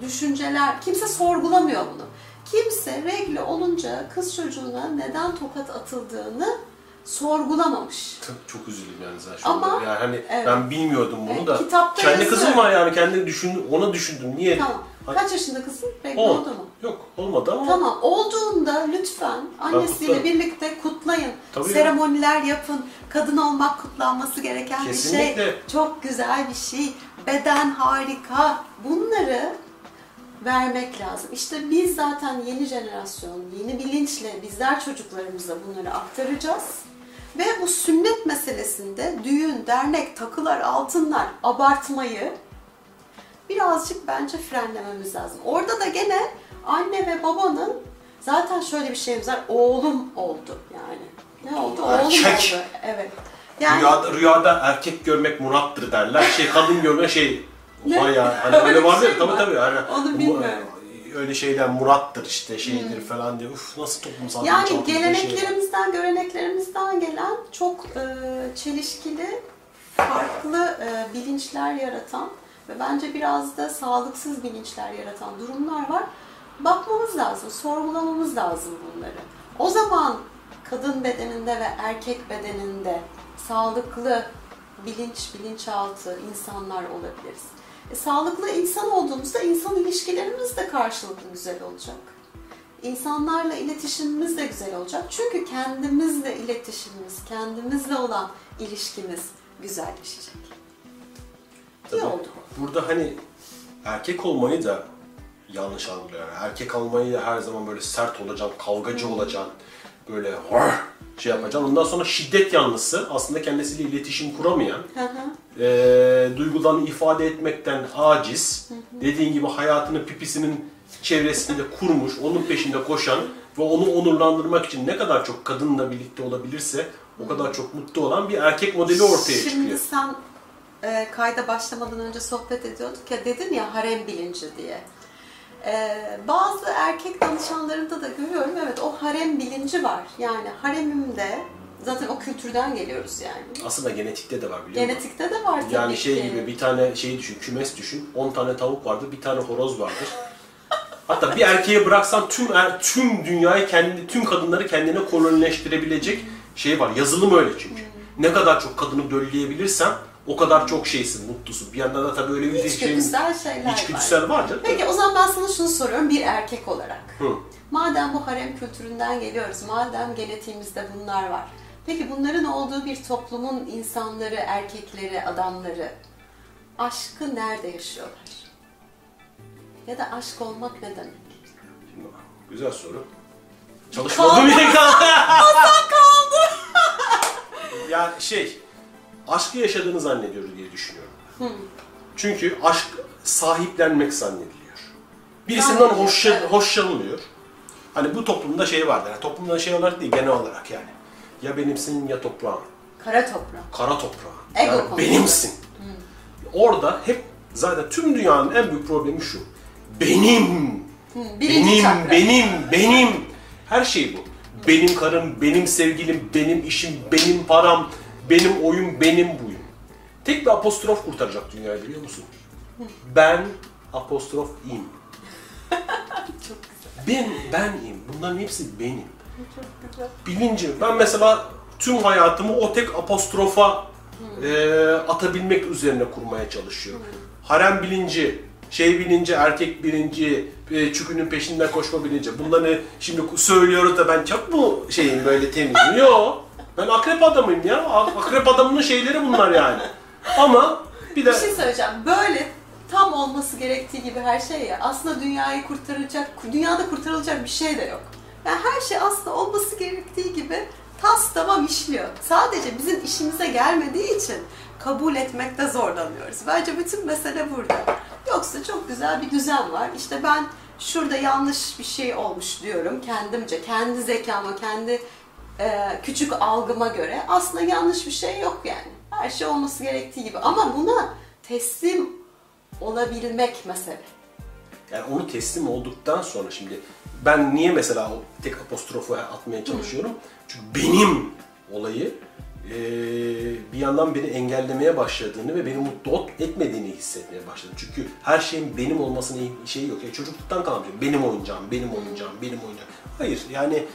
düşünceler, kimse sorgulamıyor bunu. Kimse regle olunca kız çocuğuna neden tokat atıldığını sorgulamamış. Çok üzüldüm yani zaten şu anda. Ama- yani hani Evet. ben bilmiyordum bunu Evet, da. kitapta Kendi yazıyor. kızım var yani kendi düşün ona düşündüm. Niye? Tamam. Kaç yaşında kızın? On. oldu mu? Yok olmadı ama Tamam. Olduğunda lütfen annesiyle birlikte kutlayın. Tabii. Seremoniler yapın. Kadın olmak kutlanması gereken bir Kesinlikle. şey. Çok güzel bir şey. Beden harika. Bunları vermek lazım. İşte biz zaten yeni jenerasyon, yeni bilinçle bizler çocuklarımıza bunları aktaracağız. Ve bu sünnet meselesinde düğün, dernek, takılar, altınlar abartmayı birazcık bence frenlememiz lazım. Orada da gene anne ve babanın zaten şöyle bir şeyimiz var. Oğlum oldu yani. Ne oldu? Oğlum Erkek. oldu. Evet. Yani rüyada, rüyada erkek görmek murattır derler. Şey kadın görmek şey Ne? Ya. Hani Öyle öyle var şey ya tabii var. tabii. Hani, Onu bu- bilmiyorum. Öyle şeyler murattır işte şeydir falan diye. Uf nasıl toplumsal Yani şey geleneklerimizden, göreneklerimizden gelen çok e, çelişkili, farklı e, bilinçler yaratan ve bence biraz da sağlıksız bilinçler yaratan durumlar var. Bakmamız lazım, sorgulamamız lazım bunları. O zaman kadın bedeninde ve erkek bedeninde sağlıklı bilinç, bilinçaltı insanlar olabiliriz. E, sağlıklı insan olduğumuzda insan ilişkilerimiz de karşılıklı güzel olacak. İnsanlarla iletişimimiz de güzel olacak. Çünkü kendimizle iletişimimiz, kendimizle olan ilişkimiz güzelleşecek. İyi Tabii. oldu. Burada hani erkek olmayı da yanlış algılıyor. Yani erkek olmayı da her zaman böyle sert olacaksın, kavgacı olacaksın. Böyle şey yapacaksın. Ondan sonra şiddet yanlısı aslında kendisiyle iletişim kuramayan, Hı hı. E, duygularını ifade etmekten aciz, dediğin gibi hayatını pipisinin çevresinde kurmuş, onun peşinde koşan ve onu onurlandırmak için ne kadar çok kadınla birlikte olabilirse o kadar çok mutlu olan bir erkek modeli ortaya Şimdi çıkıyor. sen e, kayda başlamadan önce sohbet ediyorduk ya dedin ya harem bilinci diye. E, bazı erkek danışanlarında da görüyorum evet o harem bilinci var. Yani haremimde zaten o kültürden geliyoruz yani. Aslında genetikte de var biliyor musun? Genetikte de var tabii Yani şey ki. gibi bir tane şey düşün, kümes düşün. 10 tane tavuk vardır, bir tane horoz vardır. Hatta bir erkeğe bıraksan tüm er, tüm dünyayı kendi tüm kadınları kendine kolonileştirebilecek şey var. Yazılım öyle çünkü. Ne kadar çok kadını dölleyebilirsen o kadar çok şeysin, mutlusun. Bir yandan da tabii öyle bir şey İçgüdüsel şeyler var. içgüdüsel var canım. Peki o zaman ben sana şunu soruyorum bir erkek olarak. Hı. Madem bu harem kültüründen geliyoruz, madem genetiğimizde bunlar var. Peki bunların olduğu bir toplumun insanları, erkekleri, adamları aşkı nerede yaşıyorlar? Ya da aşk olmak ne demek? Şimdi, güzel soru. Çalışmadığım yere kaldı. yani şey, aşkı yaşadığını zannediyoruz diye düşünüyorum. Çünkü aşk sahiplenmek zannediliyor. Birisinden hoşça, hoşlanılıyor. Hani bu toplumda şey vardır. Yani toplumda şey olarak değil, genel olarak yani. Ya benimsin ya toprağın. Kara toprak. Kara toprağın. Ego yani benimsin. Orada hep zaten tüm dünyanın en büyük problemi şu. Benim. Birinci Benim, çakra. benim, benim. Her şey bu. Benim karım, benim sevgilim, benim işim, benim param, benim oyun, benim buyum. Tek bir apostrof kurtaracak dünyayı biliyor musun? Ben apostrof im. Çok güzel. Ben, benim. Bunların hepsi benim. Bilinci. Ben mesela tüm hayatımı o tek apostrofa e, atabilmek üzerine kurmaya çalışıyorum. Harem bilinci, şey bilinci, erkek bilinci, e, çükünün peşinden koşma bilinci. Bunları şimdi söylüyoruz da ben çok mu şeyim böyle temizim? Yok. Ben akrep adamıyım ya. Akrep adamının şeyleri bunlar yani. Ama bir de Bir şey söyleyeceğim. Böyle tam olması gerektiği gibi her şey ya. Aslında dünyayı kurtaracak, dünyada kurtarılacak bir şey de yok. Yani her şey aslında olması gerektiği gibi tas tamam işliyor. Sadece bizim işimize gelmediği için kabul etmekte zorlanıyoruz. Bence bütün mesele burada. Yoksa çok güzel bir düzen var. İşte ben şurada yanlış bir şey olmuş diyorum kendimce, kendi zekama, kendi e, küçük algıma göre aslında yanlış bir şey yok yani. Her şey olması gerektiği gibi. Ama buna teslim olabilmek mesele. Yani onu teslim olduktan sonra şimdi ben niye mesela tek apostrofu atmaya çalışıyorum? Çünkü benim olayı bir yandan beni engellemeye başladığını ve beni mutlu etmediğini hissetmeye başladım. Çünkü her şeyin benim olmasının şeyi yok. Ya çocukluktan kalan bir şey. Benim oyuncağım, benim oyuncağım, benim oyuncağım. Hayır yani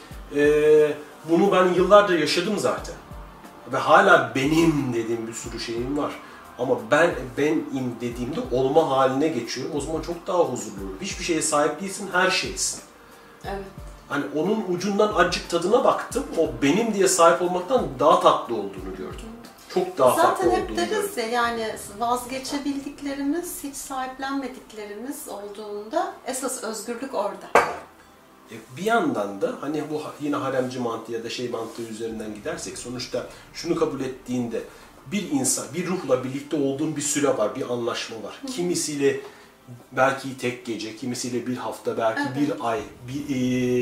bunu ben yıllardır yaşadım zaten. Ve hala benim dediğim bir sürü şeyim var. Ama ben benim dediğimde olma haline geçiyorum. O zaman çok daha huzurlu olurum. Hiçbir şeye sahip değilsin, her şeysin. Evet. Hani onun ucundan acık tadına baktım. O benim diye sahip olmaktan daha tatlı olduğunu gördüm. Çok daha farklı Zaten hep olduğunu deriz ya yani vazgeçebildiklerimiz, hiç sahiplenmediklerimiz olduğunda esas özgürlük orada. E, bir yandan da hani bu yine haremci mantığı ya da şey mantığı üzerinden gidersek sonuçta şunu kabul ettiğinde bir insan, bir ruhla birlikte olduğun bir süre var, bir anlaşma var. Kimisiyle belki tek gece, kimisiyle bir hafta, belki Evet. bir ay, bir,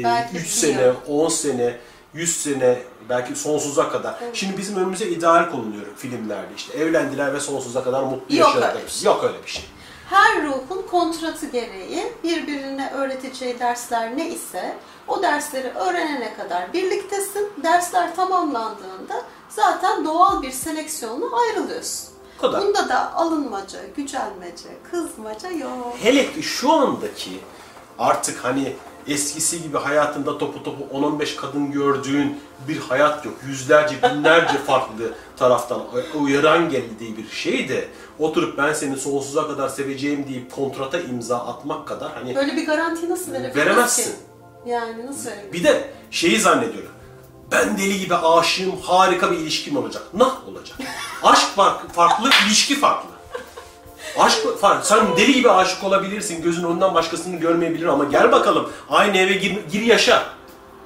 e, Belki üç sene, yıl. on sene, yüz sene, belki sonsuza kadar. Şimdi bizim önümüze ideal konuluyor filmlerde işte. Evlendiler ve sonsuza kadar mutlu Yok yaşadılar. öyle şey. Yok öyle bir şey. Her ruhun kontratı gereği birbirine öğreteceği dersler ne ise o dersleri öğrenene kadar birliktesin. Dersler tamamlandığında zaten doğal bir seleksiyonla ayrılıyorsun. Kadar. Bunda da alınmaca, gücenmece, kızmaca yok. Hele ki şu andaki artık hani eskisi gibi hayatında topu topu 10-15 kadın gördüğün bir hayat yok. Yüzlerce, binlerce farklı taraftan uyaran geldiği bir şey de oturup ben seni sonsuza kadar seveceğim deyip kontrata imza atmak kadar hani Böyle bir garanti nasıl verebiliriz Veremezsin. ki? Yani nasıl verebiliriz? bir de şeyi zannediyorum. Ben deli gibi aşığım, harika bir ilişkim olacak. Nah olacak. Aşk farklı, ilişki farklı. Aşk farklı. Sen deli gibi aşık olabilirsin, gözün ondan başkasını görmeyebilir ama gel bakalım aynı eve gir, gir yaşa.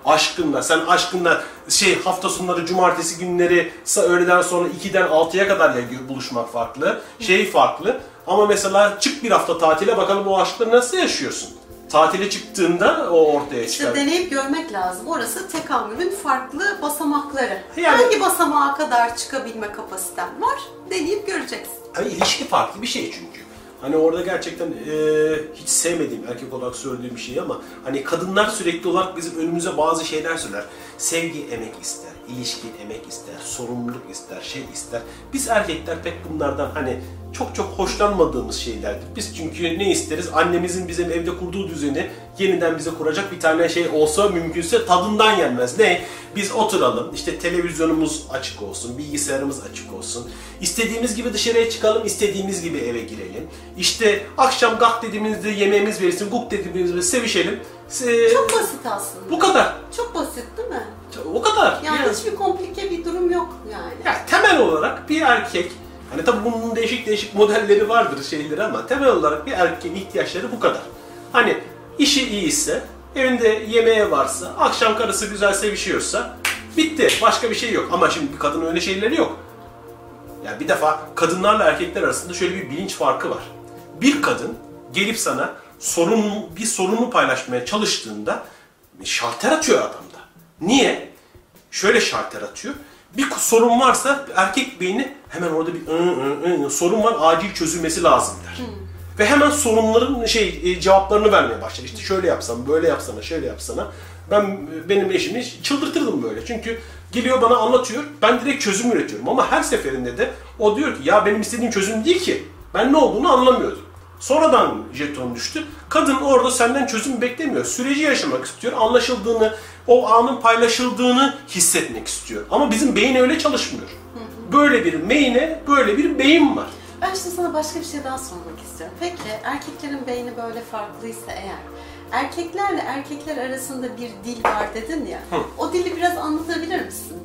Aşkınla, sen aşkınla şey hafta sonları, cumartesi günleri öğleden sonra 2'den 6'ya kadar ya buluşmak farklı, şey farklı. Ama mesela çık bir hafta tatile bakalım o aşkları nasıl yaşıyorsun? Tatile çıktığında o ortaya çıkar. İşte deneyip görmek lazım. Orası tekamülün farklı basamakları. Yani- Hangi basamağa kadar çıkabilme kapasiten var? Deneyip göreceksin. Hani ilişki farklı bir şey çünkü. Hani orada gerçekten e, hiç sevmediğim erkek olarak söylediğim bir şey ama hani kadınlar sürekli olarak bizim önümüze bazı şeyler söyler. Sevgi emek ister, ilişki emek ister, sorumluluk ister, şey ister. Biz erkekler pek bunlardan hani çok çok hoşlanmadığımız şeylerdir. Biz çünkü ne isteriz? Annemizin bizim evde kurduğu düzeni yeniden bize kuracak bir tane şey olsa mümkünse tadından yenmez. Ne? Biz oturalım, işte televizyonumuz açık olsun, bilgisayarımız açık olsun. İstediğimiz gibi dışarıya çıkalım, istediğimiz gibi eve girelim. İşte akşam gak dediğimizde yemeğimiz verilsin, guk dediğimizde sevişelim. Se- Çok basit aslında. Bu kadar. Çok basit değil mi? O kadar. Yani Yani- hiçbir komplike bir durum yok yani. ya temel olarak bir erkek, hani tabii bunun değişik değişik modelleri vardır şeyleri ama temel olarak bir erkeğin ihtiyaçları bu kadar. Hani işi iyiyse, evinde yemeğe varsa, akşam karısı güzel sevişiyorsa bitti. Başka bir şey yok. Ama şimdi bir kadın öyle şeyleri yok. Yani bir defa kadınlarla erkekler arasında şöyle bir bilinç farkı var. Bir kadın gelip sana sorun bir sorunu paylaşmaya çalıştığında şalter atıyor adamda. Niye? Şöyle şalter atıyor. Bir sorun varsa erkek beyni hemen orada bir ı, ı, ı, sorun var acil çözülmesi lazım der. Ve hemen sorunların şey e, cevaplarını vermeye başlar. İşte şöyle yapsam, böyle yapsana, şöyle yapsana. Ben benim eşimi çıldırtırdım böyle. Çünkü geliyor bana anlatıyor. Ben direkt çözüm üretiyorum ama her seferinde de o diyor ki ya benim istediğim çözüm değil ki. Ben ne olduğunu anlamıyordum. Sonradan jeton düştü. Kadın orada senden çözüm beklemiyor. Süreci yaşamak istiyor. Anlaşıldığını, o anın paylaşıldığını hissetmek istiyor. Ama bizim beyin öyle çalışmıyor. Böyle bir meyne, böyle bir beyin var. Ben şimdi sana başka bir şey daha sormak istiyorum. Peki erkeklerin beyni böyle farklıysa eğer, erkeklerle erkekler arasında bir dil var dedin ya, o dili biraz anlatabilir misin?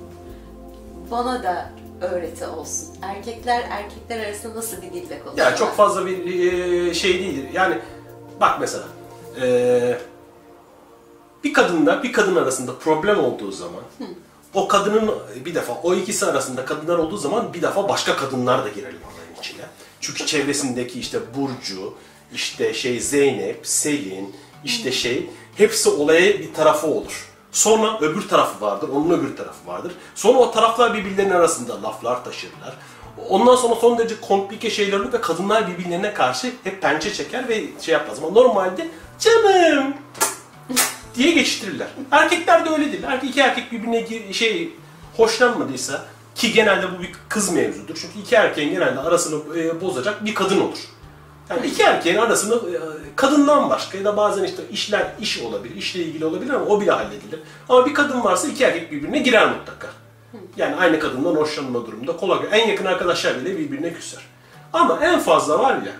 Bana da öğreti olsun. Erkekler erkekler arasında nasıl bir dille konuşuyorlar? Ya çok fazla bir e, şey değildir. Yani bak mesela e, bir kadınla bir kadın arasında problem olduğu zaman o kadının bir defa o ikisi arasında kadınlar olduğu zaman bir defa başka kadınlar da girelim olayın içine. Çünkü çevresindeki işte Burcu, işte şey Zeynep, Selin, işte şey hepsi olaya bir tarafı olur. Sonra öbür tarafı vardır, onun öbür tarafı vardır. Sonra o taraflar birbirlerinin arasında laflar taşırlar. Ondan sonra son derece komplike şeyler olur ve kadınlar birbirlerine karşı hep pençe çeker ve şey yapmaz. Ama normalde canım diye geçiştirirler. Erkekler de öyle değil. Erkek iki erkek birbirine şey hoşlanmadıysa Ki genelde bu bir kız mevzudur. Çünkü iki erkeğin genelde arasını e, bozacak bir kadın olur. Yani iki erkeğin arasını e, kadından başka ya da bazen işte işler iş olabilir, işle ilgili olabilir ama o bile halledilir. Ama bir kadın varsa iki erkek birbirine girer mutlaka. Yani aynı kadından hoşlanma durumunda kolay. En yakın arkadaşlar bile birbirine küser. Ama en fazla var ya,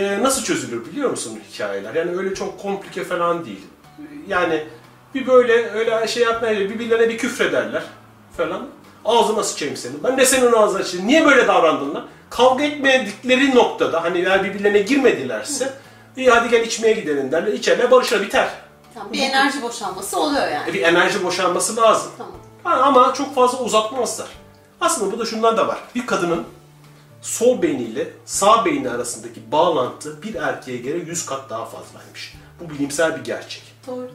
e, nasıl çözülür biliyor musun hikayeler? Yani öyle çok komplike falan değil. Yani bir böyle öyle şey yapmaya birbirlerine bir küfrederler falan. Ağzına sıçayım senin. Ben de senin ağzına sıçayım. Niye böyle davrandın lan? Kavga etmedikleri noktada hani eğer birbirlerine girmedilerse iyi hadi gel içmeye gidelim derler. İçerler barışlar biter. Tamam, bir enerji boşalması oluyor yani. E, Bir enerji boşanması lazım. Tamam. Ha, ama çok fazla uzatmazlar. Aslında bu da şundan da var. Bir kadının sol beyniyle sağ beyni arasındaki bağlantı bir erkeğe göre 100 kat daha fazlaymış. Bu bilimsel bir gerçek. Doğrudur.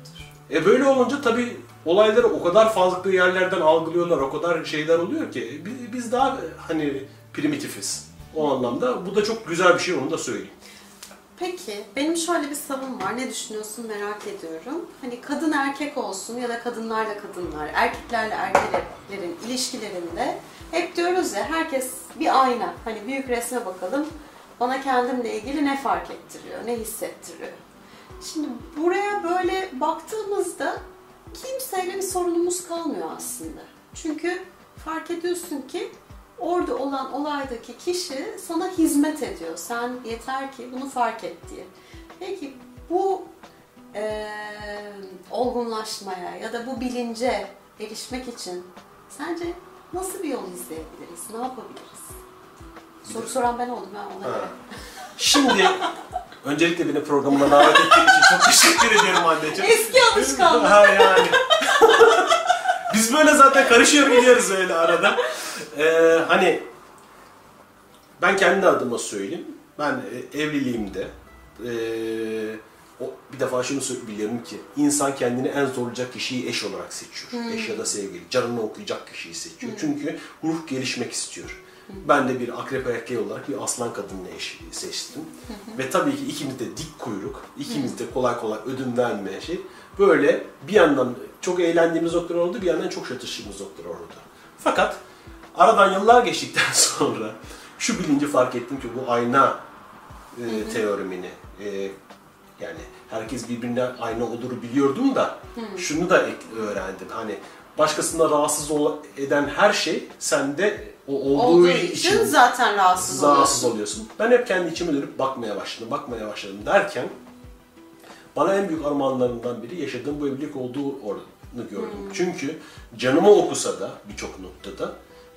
E böyle olunca tabii olayları o kadar farklı yerlerden algılıyorlar, o kadar şeyler oluyor ki bi- biz daha hani primitifiz o anlamda. Bu da çok güzel bir şey onu da söyleyeyim. Peki, benim şöyle bir savım var. Ne düşünüyorsun merak ediyorum. Hani kadın erkek olsun ya da kadınlarla kadınlar, erkeklerle erkeklerin ilişkilerinde hep diyoruz ya herkes bir ayna. Hani büyük resme bakalım. Bana kendimle ilgili ne fark ettiriyor, ne hissettiriyor. Şimdi buraya böyle baktığımızda kimseyle bir sorunumuz kalmıyor aslında. Çünkü fark ediyorsun ki orada olan olaydaki kişi sana hizmet ediyor. Sen yeter ki bunu fark et diye. Peki bu eee, olgunlaşmaya ya da bu bilince erişmek için sence nasıl bir yol izleyebiliriz? Ne yapabiliriz? Soru soran ben oldum ben ona göre. Şimdi öncelikle beni programına davet ettiğin için çok teşekkür ederim anneciğim. Eski alışkanlık. ha yani. Biz böyle zaten karışıyor gidiyoruz öyle arada. Ee, hani ben kendi adıma söyleyeyim. Ben e, evliliğimde e, o, bir defa şunu biliyorum ki insan kendini en zorlayacak kişiyi eş olarak seçiyor. Eş ya da sevgili. Canını okuyacak kişiyi seçiyor. Çünkü ruh gelişmek istiyor. Ben de bir akrep erkeği olarak bir aslan kadınla eş seçtim. Ve tabii ki ikimiz de dik kuyruk, ikimiz de kolay kolay ödün vermeyen şey. Böyle bir yandan çok eğlendiğimiz noktalar oldu, bir yandan çok çatıştığımız noktalar oldu. Fakat aradan yıllar geçtikten sonra şu bilinci fark ettim ki bu ayna e, teoremini e, yani herkes birbirine ayna olduğunu biliyordum da şunu da öğrendim. Hani başkasına rahatsız eden her şey sende o olduğu, Olduğu için zaten rahatsız rahatsız oluyorsun. oluyorsun. Ben hep kendi içime dönüp bakmaya başladım, bakmaya başladım derken bana en büyük armağanlarından biri yaşadığım bu evlilik olduğu oranı gördüm. Çünkü canımı okusa da birçok noktada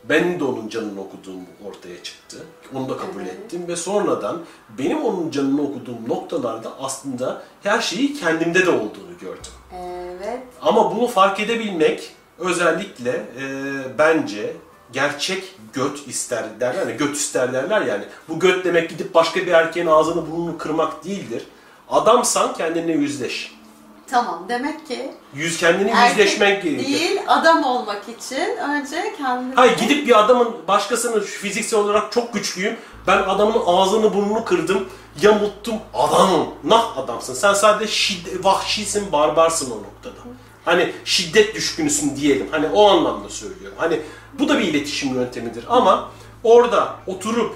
ben de onun canını okuduğum ortaya çıktı. Onu da kabul ettim ve sonradan benim onun canını okuduğum noktalarda aslında her şeyi kendimde de olduğunu gördüm. Evet. Ama bunu fark edebilmek özellikle e, bence gerçek göt ister derler ya, göt ister derler yani. Bu göt demek gidip başka bir erkeğin ağzını burnunu kırmak değildir. Adamsan kendine yüzleş. Tamam. Demek ki Yüz kendini erkek yüzleşmek gerekir. değil adam olmak için önce kendini... Hayır gidip bir adamın başkasının fiziksel olarak çok güçlüyüm. Ben adamın ağzını burnunu kırdım, yamulttum. Adamım. Nah adamsın. Sen sadece şiddet, vahşisin, barbarsın o noktada. Hani şiddet düşkünüsün diyelim. Hani o anlamda söylüyorum. Hani bu da bir iletişim yöntemidir ama orada oturup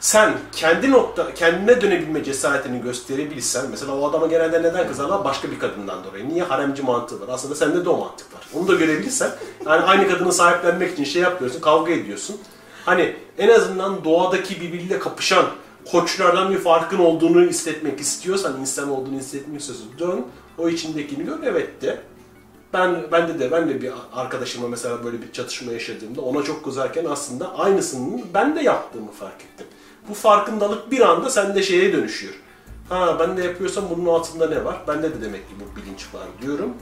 sen kendi nokta kendine dönebilme cesaretini gösterebilirsen mesela o adama genelde neden kızarlar başka bir kadından dolayı. Niye haremci mantığı var? Aslında sende de o mantık var. Onu da görebilirsen yani aynı kadını sahiplenmek için şey yapıyorsun, kavga ediyorsun. Hani en azından doğadaki birbiriyle kapışan koçlardan bir farkın olduğunu hissetmek istiyorsan, insan olduğunu hissetmek istiyorsan dön, o içindekini gör, evet de. Ben bende de ben de bir arkadaşıma mesela böyle bir çatışma yaşadığımda ona çok kızarken aslında aynısını ben de yaptığımı fark ettim. Bu farkındalık bir anda sende şeye dönüşüyor. Ha ben de yapıyorsam bunun altında ne var? Bende de demek ki bu bilinç var diyorum.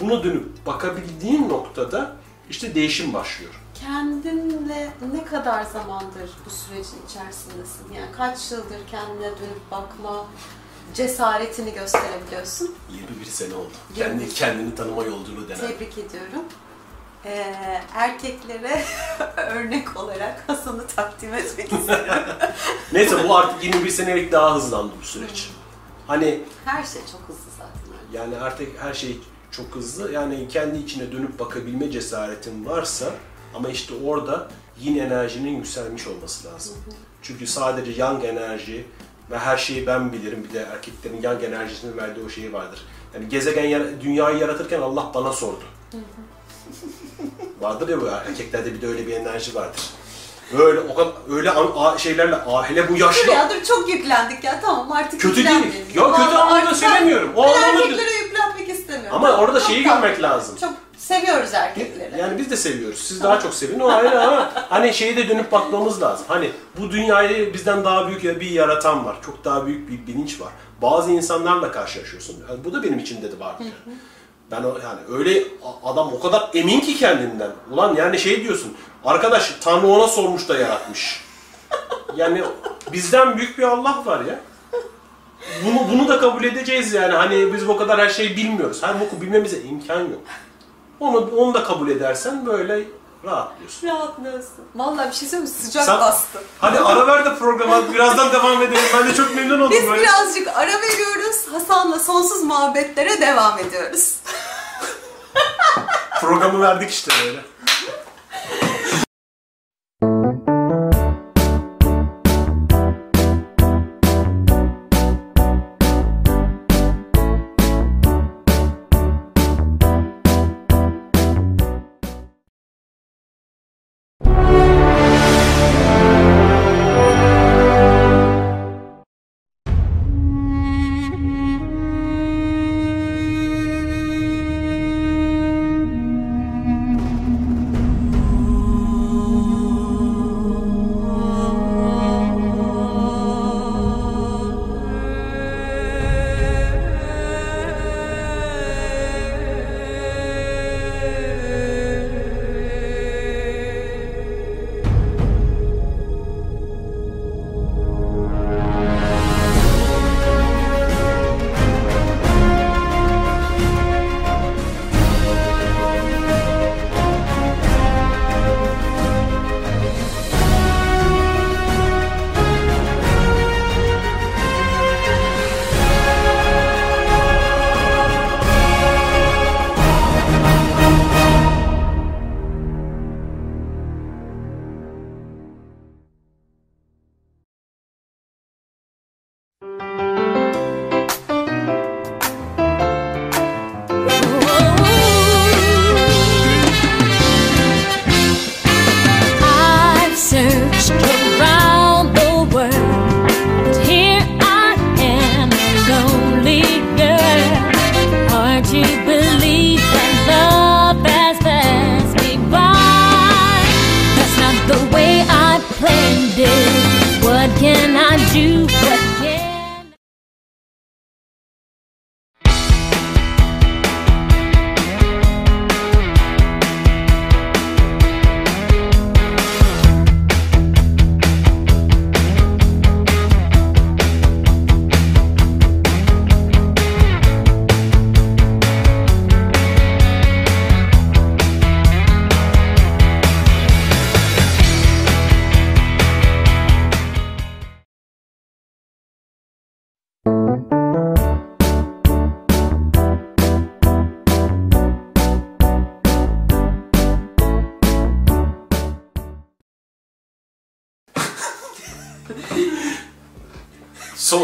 Bunu dönüp bakabildiğin noktada işte değişim başlıyor. Kendinle ne kadar zamandır bu sürecin içerisindesin? Yani kaç yıldır kendine dönüp bakma cesaretini gösterebiliyorsun? 21 sene oldu. 21. Kendi kendini tanıma yolculuğu denen. Tebrik ediyorum. Ee, erkeklere örnek olarak Hasan'ı takdim etmek istiyorum. Neyse bu artık 21 senelik daha hızlandı bu süreç. Hani Her şey çok hızlı zaten. Yani artık her şey çok hızlı. Yani kendi içine dönüp bakabilme cesaretin varsa Ama işte orada yin enerjinin yükselmiş olması lazım. Çünkü sadece yang enerji ve her şeyi ben bilirim. Bir de erkeklerin yang enerjisinin verdiği o şeyi vardır. Yani gezegen, dünyayı yaratırken Allah bana sordu. vardır ya bu erkeklerde bir de öyle bir enerji vardır. Böyle o kadar öyle a- şeylerle a- hele bu Dur yaşlı ya dur çok yüklendik ya tamam artık Kötü değil. Ya kötü anlamda söylemiyorum. O ben anlamda- erkeklere yüklenmek istemiyorum. ama orada Çok şeyi tatlı. görmek lazım. Çok seviyoruz erkekleri. Yani biz de seviyoruz. Siz daha çok sevin o ayrı ama hani şeyi de dönüp bakmamız lazım. Hani bu dünyayı bizden daha büyük bir yaratan var. Çok daha büyük bir bilinç var. Bazı insanlarla karşılaşıyorsun. Yani bu da benim içimde de var. Yani. Ben o yani öyle adam o kadar emin ki kendinden. Ulan yani şey diyorsun. Arkadaş Tanrı ona sormuş da yaratmış. Yani bizden büyük bir Allah var ya. Bunu, bunu da kabul edeceğiz yani. Hani biz o kadar her şeyi bilmiyoruz. Her boku bilmemize imkan yok. Onu, onu da kabul edersen böyle rahatlıyorsun. Rahatlıyorsun. Vallahi bir şey söyleyeyim mi? Sıcak Sen- bastı. Hadi ara ver de programa birazdan devam edelim. Ben de çok memnun oldum Biz böyle. birazcık ara veriyoruz. Hasan'la sonsuz muhabbetlere devam ediyoruz. Programı verdik işte böyle.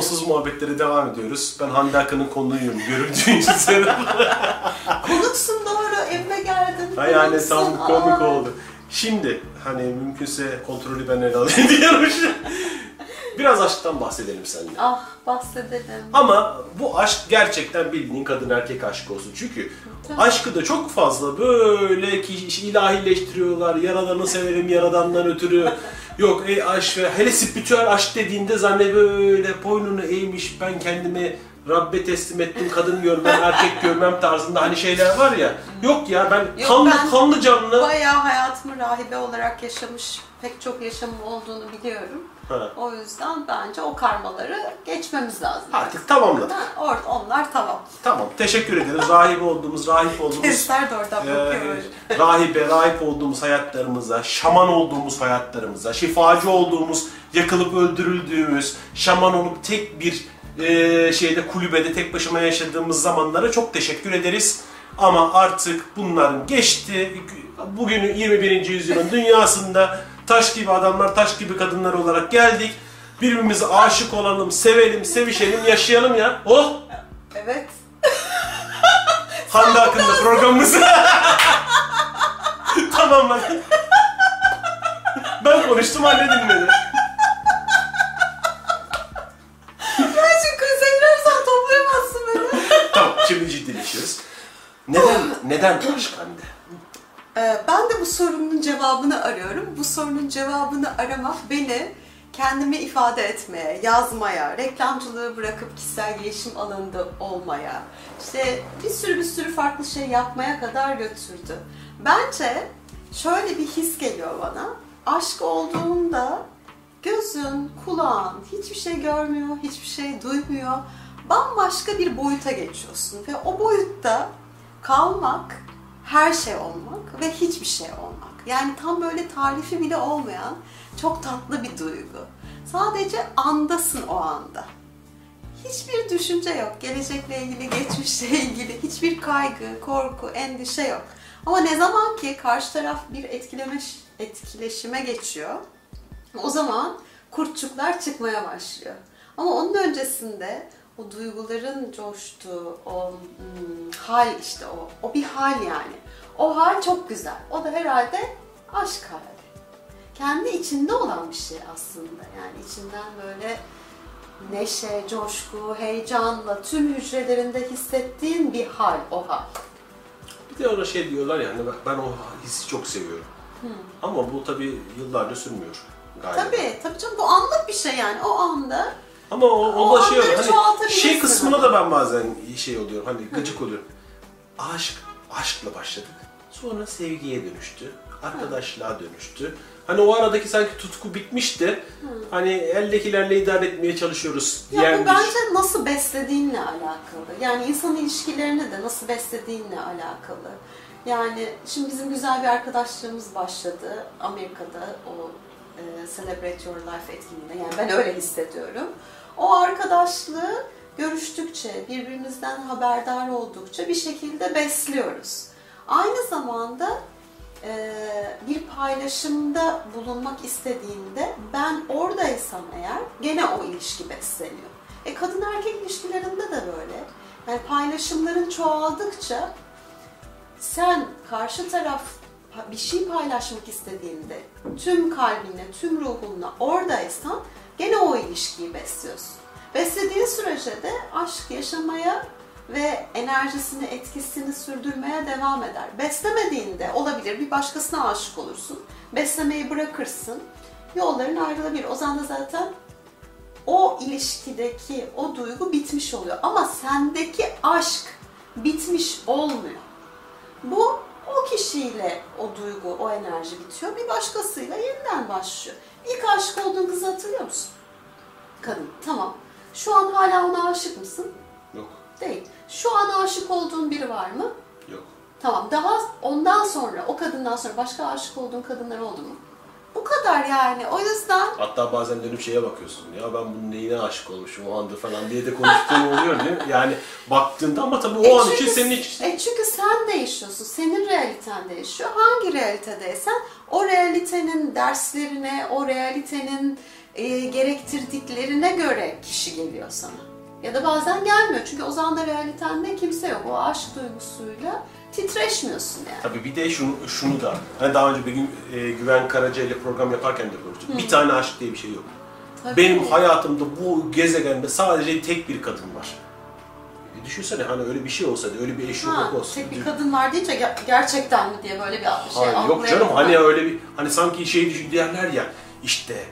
Sonsuz muhabbetlere devam ediyoruz. Ben Hande Akın'ın konuğuyum. Görüldüğü üzere. Konuksun doğru evime geldin. Ha yani tam komik oldu. Şimdi hani mümkünse kontrolü ben ele alayım diyormuş. Biraz aşktan bahsedelim seninle. Ah bahsedelim. Ama bu aşk gerçekten bildiğin kadın erkek aşkı olsun. Çünkü aşkı da çok fazla böyle ki ilahileştiriyorlar. Yaradanı severim yaradandan ötürü. Yok ey aşk ve hele spiritüel aşk dediğinde zanne böyle boynunu eğmiş ben kendimi Rabbe teslim ettim kadın görmem erkek görmem tarzında hani şeyler var ya. Yok ya ben Yok, kanlı ben kanlı canlı. Bayağı hayatımı rahibe olarak yaşamış pek çok yaşamım olduğunu biliyorum. Ha. O yüzden bence o karmaları geçmemiz lazım. Artık tamamladık. Ha, or onlar tamam. Tamam teşekkür ederiz. Rahip olduğumuz, rahip olduğumuz Testler de oradan bakıyor böyle. Ee, rahibe, rahip olduğumuz hayatlarımıza, şaman olduğumuz hayatlarımıza, şifacı olduğumuz, yakılıp öldürüldüğümüz, şaman olup tek bir e, şeyde kulübede tek başıma yaşadığımız zamanlara çok teşekkür ederiz. Ama artık bunların geçti. Bugün 21. yüzyılın dünyasında taş gibi adamlar, taş gibi kadınlar olarak geldik. Birbirimize aşık olalım, sevelim, sevişelim, yaşayalım ya. Oh! Evet. Hande hakkında programımızı tamamladık. ben konuştum, anne dinledi. Ben şimdi krize toplayamazsın beni. Tamam, şimdi ciddileşiyoruz. Neden, neden aşk Hande? Ee, ben de bu sorunun cevabını arıyorum. Bu sorunun cevabını aramak beni kendimi ifade etmeye, yazmaya, reklamcılığı bırakıp kişisel gelişim alanında olmaya, işte bir sürü bir sürü farklı şey yapmaya kadar götürdü. Bence şöyle bir his geliyor bana. Aşk olduğunda gözün, kulağın hiçbir şey görmüyor, hiçbir şey duymuyor. Bambaşka bir boyuta geçiyorsun ve o boyutta kalmak, her şey olmak ve hiçbir şey olmak. Yani tam böyle tarifi bile olmayan çok tatlı bir duygu. Sadece andasın o anda. Hiçbir düşünce yok. Gelecekle ilgili, geçmişle ilgili hiçbir kaygı, korku, endişe yok. Ama ne zaman ki karşı taraf bir etkileme, etkileşime geçiyor, o zaman kurtçuklar çıkmaya başlıyor. Ama onun öncesinde o duyguların coştuğu, o hmm, hal işte o, o bir hal yani. O hal çok güzel. O da herhalde aşk hali. Kendi içinde olan bir şey aslında. Yani içinden böyle neşe, coşku, heyecanla tüm hücrelerinde hissettiğin bir hal o hal. Bir de ona şey diyorlar yani ben, o hissi çok seviyorum. Ama bu tabii yıllarca sürmüyor galiba. Tabii, tabii canım bu anlık bir şey yani o anda. Ama o, o, O da şey oluyor. Hani şey kısmına da ben bazen şey oluyorum. Hani gıcık oluyorum. Aşk, aşkla başladık. Sonra sevgiye dönüştü. Arkadaşlığa dönüştü. Hani o aradaki sanki tutku bitmişti. Hani eldekilerle idare etmeye çalışıyoruz Ya diyen bu bence nasıl beslediğinle alakalı. Yani insan ilişkilerini de nasıl beslediğinle alakalı. Yani şimdi bizim güzel bir arkadaşlığımız başladı Amerika'da o e, Celebrate Your Life etkinliğinde. Yani ben öyle hissediyorum. O arkadaşlığı görüştükçe, birbirimizden haberdar oldukça bir şekilde besliyoruz. Aynı zamanda e, bir paylaşımda bulunmak istediğinde ben oradaysam eğer gene o ilişki besleniyor. E kadın erkek ilişkilerinde de böyle. Yani paylaşımların çoğaldıkça sen karşı taraf bir şey paylaşmak istediğinde tüm kalbinle, tüm ruhunla oradaysan gene o ilişkiyi besliyorsun. Beslediğin sürece de aşk yaşamaya ve enerjisini, etkisini sürdürmeye devam eder. Beslemediğinde olabilir bir başkasına aşık olursun. Beslemeyi bırakırsın. Yolların ayrılabilir. O zaman da zaten o ilişkideki o duygu bitmiş oluyor. Ama sendeki aşk bitmiş olmuyor. Bu o kişiyle o duygu, o enerji bitiyor. Bir başkasıyla yeniden başlıyor. İlk aşık olduğun kızı hatırlıyor musun? Kadın. Tamam. Şu an hala ona aşık mısın? Yok, Değil. Şu an aşık olduğun biri var mı? yok. Tamam. Daha ondan sonra, o kadından sonra başka aşık olduğun kadınlar oldu mu? Bu kadar yani. O yüzden Hatta bazen dönüp şeye bakıyorsun. Ya ben bunun neyine aşık olmuşum o anda falan diye de konuştuğum oluyor değil mi? Yani baktığında ama tabii o E an için senin için E çünkü sen değişiyorsun. Senin realiten değişiyor. Hangi realitedeysen o realitenin derslerine, o realitenin e, gerektirdiklerine göre kişi geliyor sana. Ya da bazen gelmiyor. Çünkü o zaman da realitende kimse yok. O aşk duygusuyla titreşmiyorsun yani. Tabii bir de şunu, şunu da, hani daha önce bir gün e, Güven Karaca ile program yaparken de konuştuk. Bir tane aşk diye bir şey yok. Tabii. Benim hayatımda bu gezegende sadece tek bir kadın var. E, düşünsene hani öyle bir şey olsaydı, öyle bir eş yok olsa. tek bir kadın var deyince ger- gerçekten mi diye böyle bir şey Hayır, yok canım hani öyle bir hani sanki şey düşün derler ya işte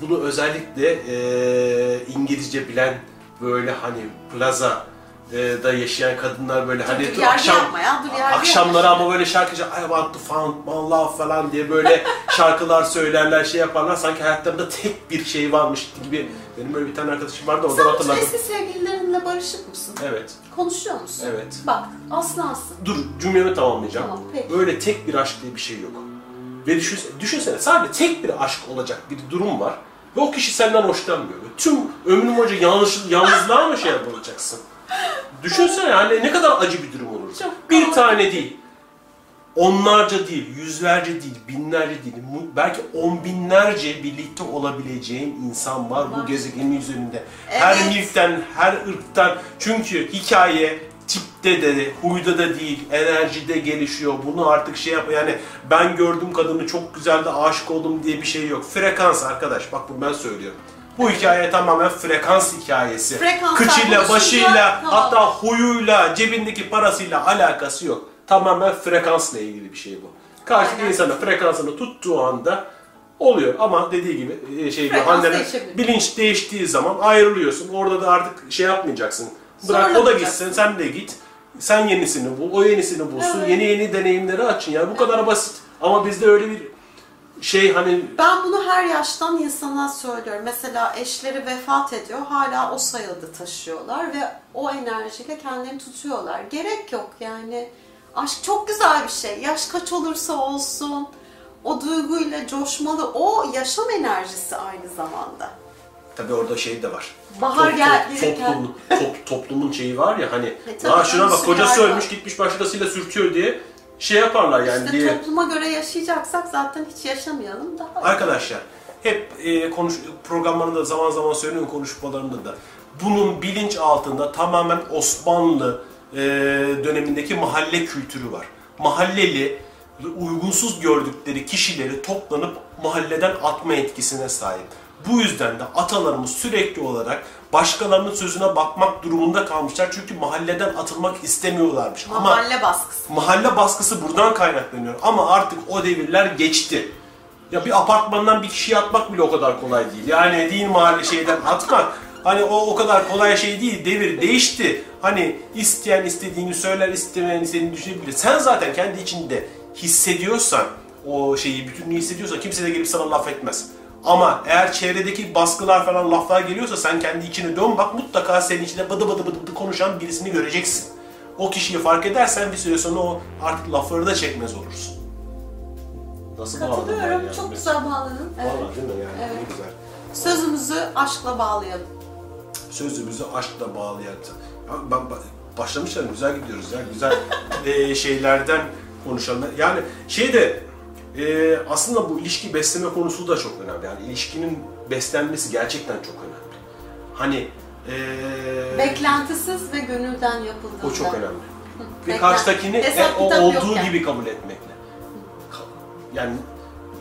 bunu özellikle e, İngilizce bilen böyle hani plaza da yaşayan kadınlar böyle hani dur yerde yapma ya, dur akşamları yapma. ama böyle şarkıcı I want to find my love falan diye böyle şarkılar söylerler şey yaparlar sanki hayatlarında tek bir şey varmış gibi benim böyle bir tane arkadaşım vardı oradan Sen hatırladım. eski sevgililerinle barışık mısın? Evet. Konuşuyor musun? Evet. Bak aslansın. Dur cümlemi tamamlayacağım. Tamam, peki. Böyle tek bir aşk diye bir şey yok. Ve düşün, düşünsene sadece tek bir aşk olacak bir durum var. Ve o kişi senden hoşlanmıyor. Tüm ömrün boyunca yalnız, yalnızlığa mı şey yapacaksın? Düşünsene yani ne kadar acı bir durum olur Çok bir tane değil. Onlarca değil, yüzlerce değil, binlerce değil, belki on binlerce birlikte olabileceğin insan var bu gezegenin üzerinde. Her Evet. milkten, her ırktan. Çünkü hikaye tipte de, huyda da değil, enerjide gelişiyor. Bunu artık şey yap yani ben gördüm kadını çok güzel de aşık oldum diye bir şey yok. Frekans arkadaş bak bunu ben söylüyorum. Bu hikaye tamamen frekans hikayesi. Frekanslar Kıçıyla, buluşunca başıyla, tamam. hatta huyuyla, cebindeki parasıyla alakası yok. Tamamen frekansla ilgili bir şey bu. Karşıdaki Aynen. insana frekansını tuttuğu anda oluyor ama dediği gibi e, şey Frekans Hande'nin değişebilir. bilinç değiştiği zaman ayrılıyorsun. Orada da artık şey yapmayacaksın. Bırak o da Zorlamayacaksın. gitsin, sen de git. Sen yenisini bul, o yenisini bulsun. Evet. Yeni yeni deneyimleri açın. Yani bu kadar basit. Ama bizde öyle bir şey hani Ben bunu her yaştan insana söylüyorum. Mesela eşleri vefat ediyor, hala o soyadı taşıyorlar ve o enerjiyle kendilerini tutuyorlar. Gerek yok yani. Aşk çok güzel bir şey. Yaş kaç olursa olsun, o duyguyla coşmalı, o yaşam enerjisi aynı zamanda. Tabii orada şey de var. Bahar Top- gel- top- gelirken. toplum, top- toplumun şeyi var ya hani E tabii "Aa şuna bak kocası ölmüş var." gitmiş başkasıyla sürtüyor diye şey yaparlar yani İşte diye. topluma göre yaşayacaksak zaten hiç yaşamayalım daha. Arkadaşlar hep e, konuş programlarında zaman zaman söylüyorum konuşmalarımda da bunun bilinç altında tamamen Osmanlı e, dönemindeki mahalle kültürü var. Mahalleli uygunsuz gördükleri kişileri toplanıp mahalleden atma etkisine sahip. Bu yüzden de atalarımız sürekli olarak başkalarının sözüne bakmak durumunda kalmışlar. Çünkü mahalleden atılmak istemiyorlarmış. Ama Mahalle baskısı. mahalle baskısı buradan kaynaklanıyor. Ama artık o devirler geçti. Ya bir apartmandan bir kişiyi atmak bile o kadar kolay değil. Yani değil mahalle şeyden atmak. Hani o o kadar kolay şey değil. Devir değişti. Hani isteyen istediğini söyler, istemeyen istediğini düşünebilir. Sen zaten kendi içinde hissediyorsan, o şeyi bütünlüğü hissediyorsan kimse de gelip sana laf etmez. Ama eğer çevredeki baskılar falan laflar geliyorsa sen kendi içine dön bak mutlaka senin içinde bıdı bıdı bıdı bıdı konuşan birisini göreceksin. O kişiyi fark edersen bir süre sonra o artık lafları da çekmez olursun. Nasıl Katılıyorum. ya? Çok güzel bağladın. Evet. Vallahi değil mi yani? Ne Evet. güzel. Sözümüzü aşkla bağlayalım. Sözümüzü aşkla bağlayan. Ya ben ba- başlamışlar güzel gidiyoruz ya. Güzel e, şeylerden konuşalım. Yani şey de e, aslında bu ilişki besleme konusu da çok önemli. Yani ilişkinin beslenmesi gerçekten çok önemli. Hani e, Beklentisiz ve gönülden yapıldığında. o çok önemli. Ve karşıdakini e, o olduğu yani. gibi kabul etmekle. Yani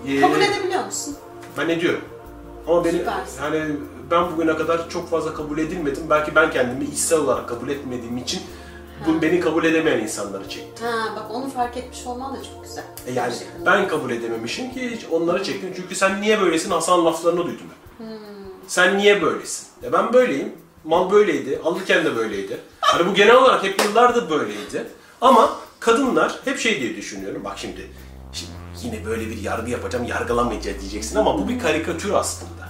e, Kabul edebiliyor musun? Ben ediyorum. Ama beni Süpersin. yani ben bugüne kadar çok fazla kabul edilmedim. Belki ben kendimi içsel olarak kabul etmediğim için bu beni kabul edemeyen insanları çekti. Ha bak onu fark etmiş olman da çok güzel. E yani Gerçekten. ben kabul edememişim ki hiç onları çektim. Çünkü sen niye böylesin Hasan laflarını duydum ben. Hmm. Sen niye böylesin? Ya ben böyleyim. Mal böyleydi. Alırken de böyleydi. Hani bu genel olarak hep yıllardır böyleydi. Ama kadınlar hep şey diye düşünüyorum. Bak şimdi, şimdi yine böyle bir yargı yapacağım, yargılamayacağız diyeceksin ama bu bir karikatür aslında.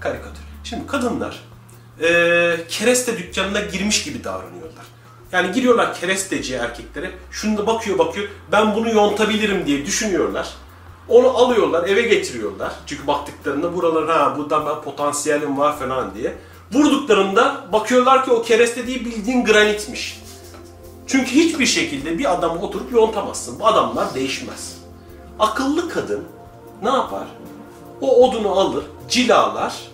Karikatür. Şimdi kadınlar eee kereste dükkanına girmiş gibi davranıyorlar. Yani giriyorlar keresteci erkeklere, şunu da bakıyor bakıyor, ben bunu yontabilirim diye düşünüyorlar. Onu alıyorlar, eve getiriyorlar. Çünkü baktıklarında buralar ha buradan ben potansiyelim var falan diye. Vurduklarında bakıyorlar ki o kereste değil bildiğin granitmiş. Çünkü hiçbir şekilde bir adamı oturup yontamazsın. Bu adamlar değişmez. Akıllı kadın ne yapar? O odunu alır, cilalar,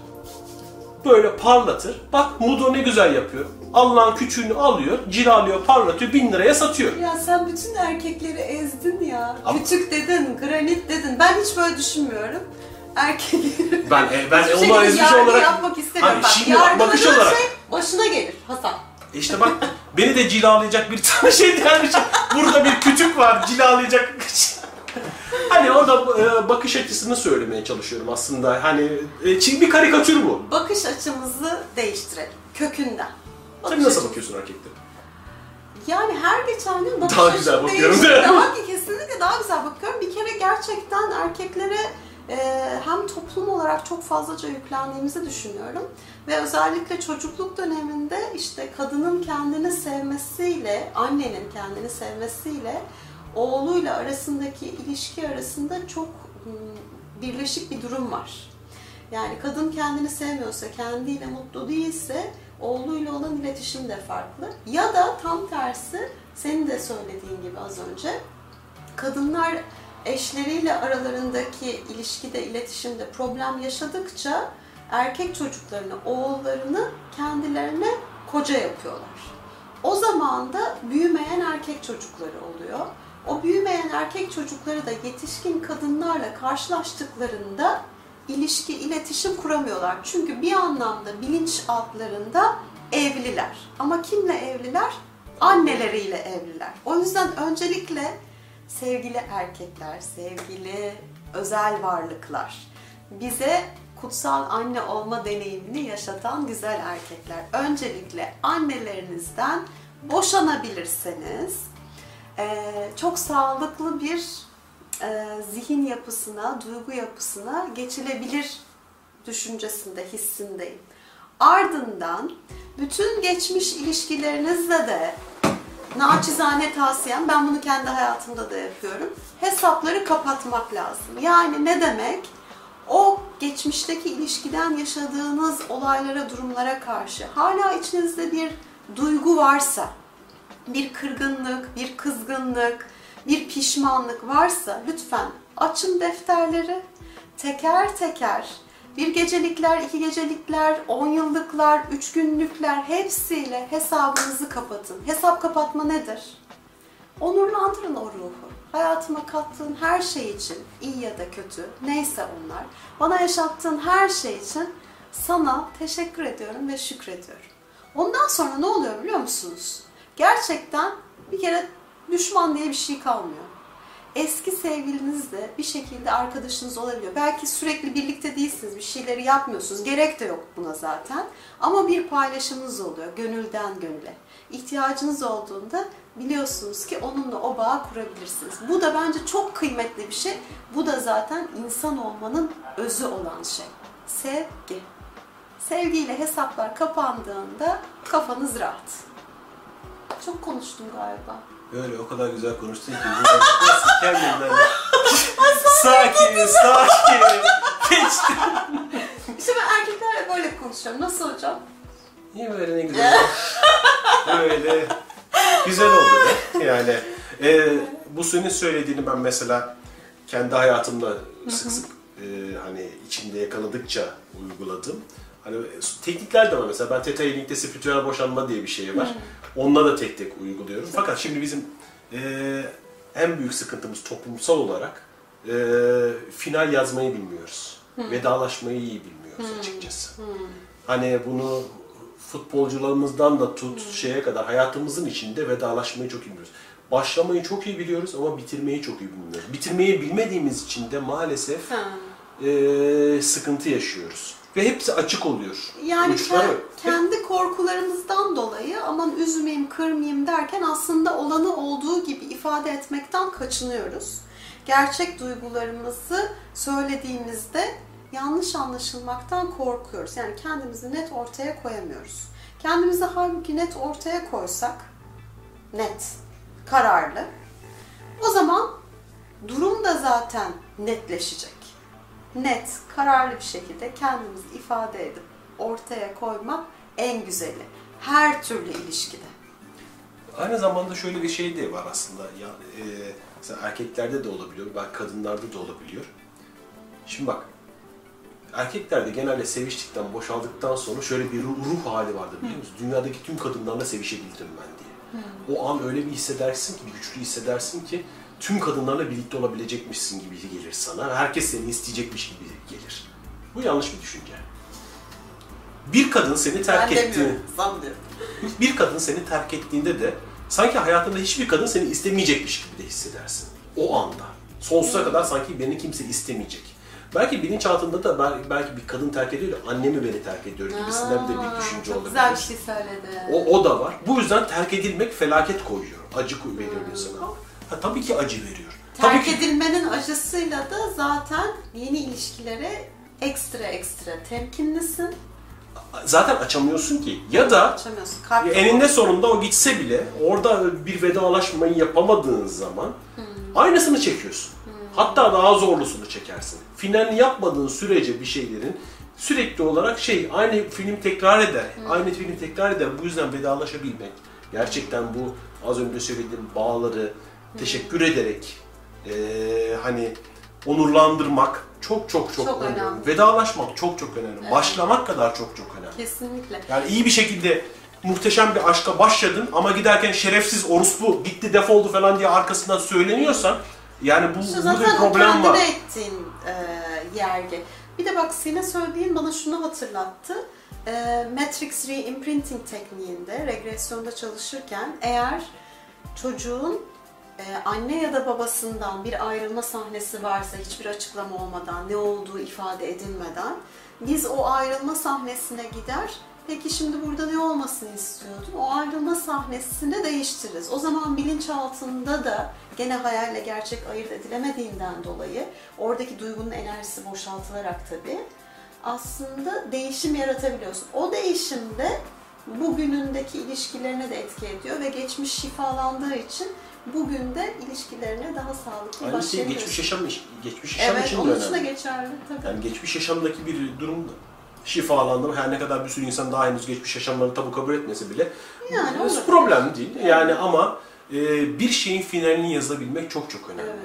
böyle parlatır. Bak Mudo ne güzel yapıyor. Allah'ın küçüğünü alıyor, cilalıyor, parlatıyor, bin liraya satıyor. Ya sen bütün erkekleri ezdin ya. Ama- Küçük dedin, granit dedin. Ben hiç böyle düşünmüyorum. Erkekleri Ben e, ben Hiçbir onu şekilde ezmiş yargı olarak yapmak istemiyorum. Bak, şimdi bak, yargıladığın bakış olarak şey başına gelir Hasan. işte bak beni de cilalayacak bir tane şey gelmiş. Burada bir kütük var cilalayacak. hani o da e, bakış açısını söylemeye çalışıyorum aslında. Hani e, çünkü bir karikatür bu. Bakış açımızı değiştirelim. Kökünden. Sen Bakış nasıl açı- bakıyorsun erkeklere? Yani her geçen gün bakış Daha açım güzel bakıyorum. değişti. Daha kesinlikle daha güzel bakıyorum. Bir kere gerçekten erkeklere e, hem toplum olarak çok fazlaca yüklendiğimizi düşünüyorum. Ve özellikle çocukluk döneminde işte kadının kendini sevmesiyle, annenin kendini sevmesiyle oğluyla arasındaki ilişki arasında çok birleşik bir durum var. Yani kadın kendini sevmiyorsa, kendiyle mutlu değilse oğluyla olan iletişim de farklı. Ya da tam tersi senin de söylediğin gibi az önce kadınlar eşleriyle aralarındaki ilişkide, iletişimde problem yaşadıkça erkek çocuklarını, oğullarını kendilerine koca yapıyorlar. O zaman da büyümeyen erkek çocukları oluyor. O büyümeyen erkek çocukları da yetişkin kadınlarla karşılaştıklarında ilişki, iletişim kuramıyorlar. Çünkü bir anlamda bilinç altlarında evliler. Ama kimle evliler? Anneleriyle evliler. O yüzden öncelikle sevgili erkekler, sevgili özel varlıklar, bize kutsal anne olma deneyimini yaşatan güzel erkekler. Öncelikle annelerinizden boşanabilirseniz çok sağlıklı bir eee, zihin yapısına, duygu yapısına geçilebilir düşüncesinde, hissindeyim. Ardından bütün geçmiş ilişkilerinizle de naçizane tavsiyem, ben bunu kendi hayatımda da yapıyorum. Hesapları kapatmak lazım. Yani ne demek? O geçmişteki ilişkiden yaşadığınız olaylara, durumlara karşı hala içinizde bir duygu varsa, bir kırgınlık, bir kızgınlık, bir pişmanlık varsa lütfen açın defterleri, teker teker bir gecelikler, iki gecelikler, on yıllıklar, üç günlükler hepsiyle hesabınızı kapatın. Hesap kapatma nedir? Onurlandırın o ruhu. Hayatıma kattığın her şey için, iyi ya da kötü, neyse onlar, bana yaşattığın her şey için sana teşekkür ediyorum ve şükrediyorum. Ondan sonra ne oluyor biliyor musunuz? Gerçekten bir kere düşman diye bir şey kalmıyor. Eski sevgiliniz de bir şekilde arkadaşınız olabiliyor. Belki sürekli birlikte değilsiniz, bir şeyleri yapmıyorsunuz. Gerek de yok buna zaten. Ama bir paylaşımınız oluyor, gönülden gönüle. İhtiyacınız olduğunda biliyorsunuz ki onunla o bağı kurabilirsiniz. Bu da bence çok kıymetli bir şey. Bu da zaten insan olmanın özü olan şey. Sevgi. Sevgiyle hesaplar kapandığında kafanız rahat. Çok konuştum galiba. Böyle o kadar güzel konuştun ki. Nasıl kendinden. sakin, sakin. Geçti. İşte ben erkeklerle böyle konuşuyorum. Nasıl hocam? Niye böyle ne güzel? Böyle güzel oldu be. Yani e, bu senin söylediğini ben mesela kendi hayatımda sık sık e, hani içinde yakaladıkça uyguladım. Hani teknikler de var mesela ben Theta Healing'de spiritüel boşanma diye bir şey var. Onunla da tek tek uyguluyorum. Fakat şimdi bizim e, en büyük sıkıntımız toplumsal olarak e, final yazmayı bilmiyoruz. Vedalaşmayı iyi bilmiyoruz açıkçası. Hani bunu futbolcularımızdan da tut şeye kadar hayatımızın içinde vedalaşmayı çok iyi biliyoruz. Başlamayı çok iyi biliyoruz ama bitirmeyi çok iyi bilmiyoruz. Bitirmeyi bilmediğimiz için de maalesef e, sıkıntı yaşıyoruz. Ve hepsi açık oluyor. Yani Uçları kendi korkularımızdan dolayı aman üzmeyeyim, kırmayayım derken aslında olanı olduğu gibi ifade etmekten kaçınıyoruz. Gerçek duygularımızı söylediğimizde yanlış anlaşılmaktan korkuyoruz. Yani kendimizi net ortaya koyamıyoruz. Kendimizi halbuki net ortaya koysak, net, kararlı, o zaman durum da zaten netleşecek net, kararlı bir şekilde kendimizi ifade edip ortaya koymak en güzeli. Her türlü ilişkide. Aynı zamanda şöyle bir şey de var aslında. Ya, e, mesela erkeklerde de olabiliyor, belki kadınlarda da olabiliyor. Şimdi bak, erkeklerde genelde seviştikten, boşaldıktan sonra şöyle bir ruh, ruh hali vardır biliyor musun? Dünyadaki tüm kadınlarla sevişebildim ben diye. O an öyle bir hissedersin ki, güçlü hissedersin ki tüm kadınlarla birlikte olabilecekmişsin gibi gelir sana. Herkes seni isteyecekmiş gibi gelir. Bu yanlış bir düşünce. Bir kadın seni terk etti. sanmıyorum. Bir kadın seni terk ettiğinde de sanki hayatında hiçbir kadın seni istemeyecekmiş gibi de hissedersin. O anda. Sonsuza kadar sanki beni kimse istemeyecek. Belki bilinçaltında da bel- belki bir kadın terk ediyor da annemi beni terk ediyor gibisinden de bir düşünce Çok olabilir. güzel bir şey söyledi. O, o da var. Bu yüzden terk edilmek felaket koyuyor. Acı veriyor insana. Ha, tabii ki acı veriyor. Tabii Terk ki edilmenin acısıyla da zaten yeni ilişkilere ekstra ekstra temkinlisin. zaten açamıyorsun ki. Ya da Açamıyorsun. Eninde sonunda o gitse bile orada bir vedalaşmayı yapamadığın zaman aynısını çekiyorsun. Hatta daha zorlusunu çekersin. Finalini yapmadığın sürece bir şeylerin sürekli olarak şey aynı film tekrar eder. Aynı film tekrar eder. Bu yüzden vedalaşabilmek gerçekten bu az önce söylediğim bağları teşekkür ederek e, hani onurlandırmak çok çok çok, Çok önemli. önemli. Vedalaşmak çok çok önemli. Evet. Başlamak kadar çok çok önemli. Kesinlikle. Yani iyi bir şekilde muhteşem bir aşka başladın ama giderken şerefsiz orospu gitti defoldu falan diye arkasından söyleniyorsan yani bu İşte burada bir zaten o problem kendine var. ettiğin e, yergi. Bir de bak senin söylediğin bana şunu hatırlattı. E, Matrix Re-imprinting tekniğinde, regresyonda çalışırken eğer çocuğun anne ya da babasından bir ayrılma sahnesi varsa hiçbir açıklama olmadan, ne olduğu ifade edilmeden biz o ayrılma sahnesine gider Peki şimdi burada ne olmasını istiyordun? O ayrılma sahnesini değiştiririz. O zaman bilinçaltında da gene hayalle gerçek ayırt edilemediğinden dolayı oradaki duygunun enerjisi boşaltılarak tabii aslında değişim yaratabiliyorsun. O değişimde bugünündeki ilişkilerine de etki ediyor ve geçmiş şifalandığı için bugün de ilişkilerine daha sağlıklı Aynı şey başlayabiliyorsun. geçmiş yaşam, geçmiş yaşam Evet, için de onun için de önemli. geçerli tabii. Yani geçmiş yaşamdaki bir durumda şifalandım. Her ne kadar bir sürü insan daha henüz geçmiş yaşamlarını tabu kabul etmese bile Yani bu olabilir. problem değil. Yani ama e, bir şeyin finalini yazabilmek çok çok önemli. Evet.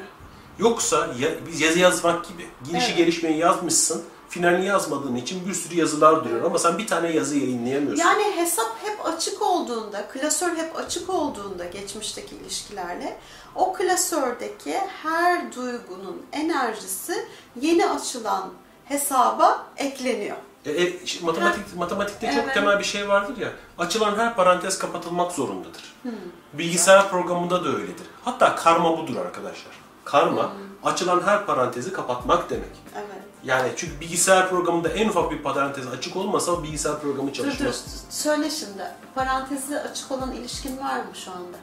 Yoksa ya, biz yazı yazmak gibi. Girişi Evet. gelişmeyi yazmışsın. Finalini yazmadığın için bir sürü yazılar duruyor ama sen bir tane yazı yayınlayamıyorsun. Yani hesap hep açık olduğunda, klasör hep açık olduğunda geçmişteki ilişkilerle o klasördeki her duygunun enerjisi yeni açılan hesaba ekleniyor. E, e, matematik matematikte çok Evet. temel bir şey vardır ya. Açılan her parantez kapatılmak zorundadır. Hmm. Bilgisayar programında da öyledir. Hatta karma budur arkadaşlar. Karma Hmm. açılan her parantezi kapatmak demek. Evet. Yani çünkü bilgisayar programında en ufak bir parantez açık olmasa bilgisayar programı Dur dur, çalışmaz. söyle şimdi. Parantezi açık olan ilişkin var mı şu anda?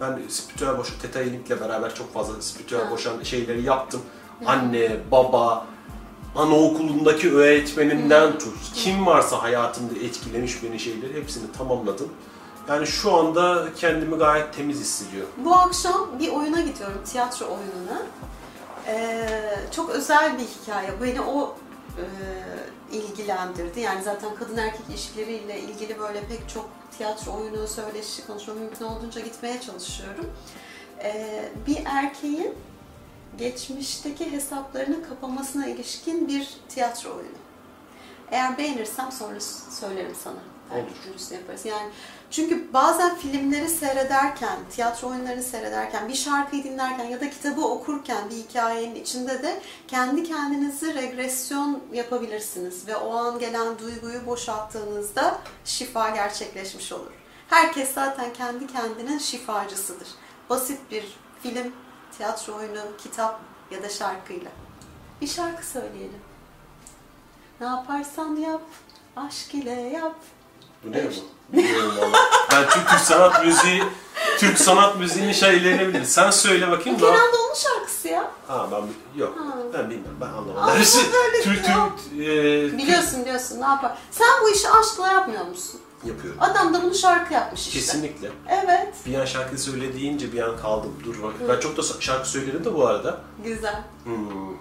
Ben spiritüel boşan, Teta Healing'le beraber çok fazla spiritüel boşan şeyleri yaptım. Anne, baba, anaokulundaki öğretmeninden tut. Kim varsa hayatımda etkilemiş beni şeyleri hepsini tamamladım. Yani şu anda kendimi gayet temiz hissediyorum. Bu akşam bir oyuna gidiyorum, tiyatro oyununa. Ee, çok özel bir hikaye. Beni o e, ilgilendirdi. Yani zaten kadın erkek ilişkileriyle ilgili böyle pek çok tiyatro oyunu, söyleşi, konuşma mümkün olduğunca gitmeye çalışıyorum. Ee, bir erkeğin geçmişteki hesaplarını kapamasına ilişkin bir tiyatro oyunu. Eğer beğenirsem sonra söylerim sana. Olur. yaparız. Yani çünkü bazen filmleri seyrederken, tiyatro oyunlarını seyrederken, bir şarkıyı dinlerken ya da kitabı okurken bir hikayenin içinde de kendi kendinizi regresyon yapabilirsiniz ve o an gelen duyguyu boşalttığınızda şifa gerçekleşmiş olur. Herkes zaten kendi kendinin şifacısıdır. Basit bir film, tiyatro oyunu, kitap ya da şarkıyla. Bir şarkı söyleyelim. Ne yaparsan yap, aşk ile yap. Bu ne bu? Bilmiyorum valla. Ben Türk, Türk sanat müziği, Türk sanat müziğinin şeylerini bilirim. Sen söyle bakayım da. Kenan Doğulu şarkısı ya. Ha ben yok. Ha. Ben bilmiyorum. Ben anlamadım. Böyle Türk. Türk e, Biliyorsun biliyorsun ne yapar. Sen bu işi aşkla yapmıyor musun? Türk yapıyorum. Adam da bunu şarkı yapmış işte. Kesinlikle. Evet. Bir an şarkı söyle deyince bir an kaldım. Dur bak. Ben çok da şarkı söyledim de bu arada. Güzel. Hmm.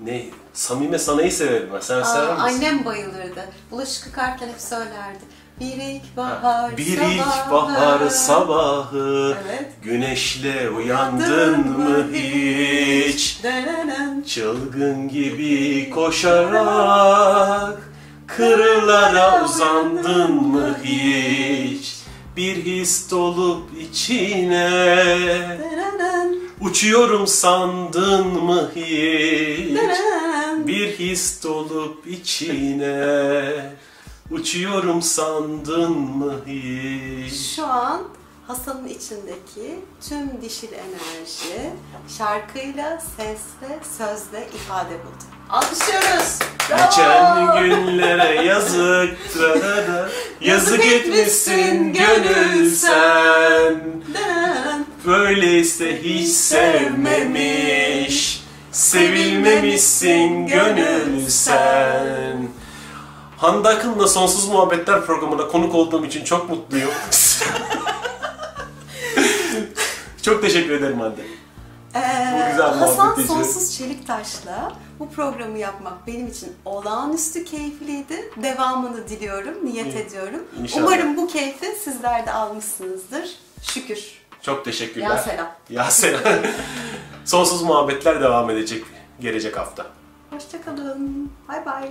Ne? Samime Sana'yı severim ben. Sen Aa, sever misin? annem bayılırdı. Bulaşık yıkarken hep söylerdi. Bir ilkbahar Bir sabahı. ilkbahar sabahı Evet. Güneşle uyandın mı hiç? Denenen. Çılgın gibi koşarak Kırlara uzandın mı hiç? Bir his dolup içine Denenen. Uçuyorum sandın mı hiç? Denenen. Bir his dolup içine Uçuyorum sandın mı hiç? Şu an Hasan'ın içindeki tüm dişil enerji şarkıyla, sesle, sözle ifade buldu. Alkışlıyoruz. Bravo. Geçen günlere yazık trarara, Yazık etmişsin gönül sen. Böyleyse hiç sevmemiş Sevilmemişsin gönül sen Hande Akın'la Sonsuz Muhabbetler programına konuk olduğum için çok mutluyum. çok teşekkür ederim Hande. Ee, Bu güzel Hasan için. Sonsuz Çeliktaş'la bu programı yapmak benim için olağanüstü keyifliydi. Devamını diliyorum, niyet İyi. ediyorum. İnşallah. Umarım bu keyfi sizler de almışsınızdır. Şükür. Çok teşekkürler. Ya selam. Ya selam. Sonsuz muhabbetler devam edecek gelecek hafta. Hoşçakalın. Bay bay.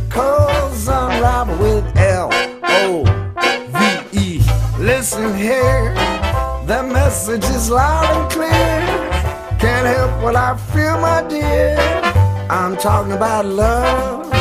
unravel with L O V E. Listen here, the message is loud and clear. Can't help what I feel, my dear. I'm talking about love.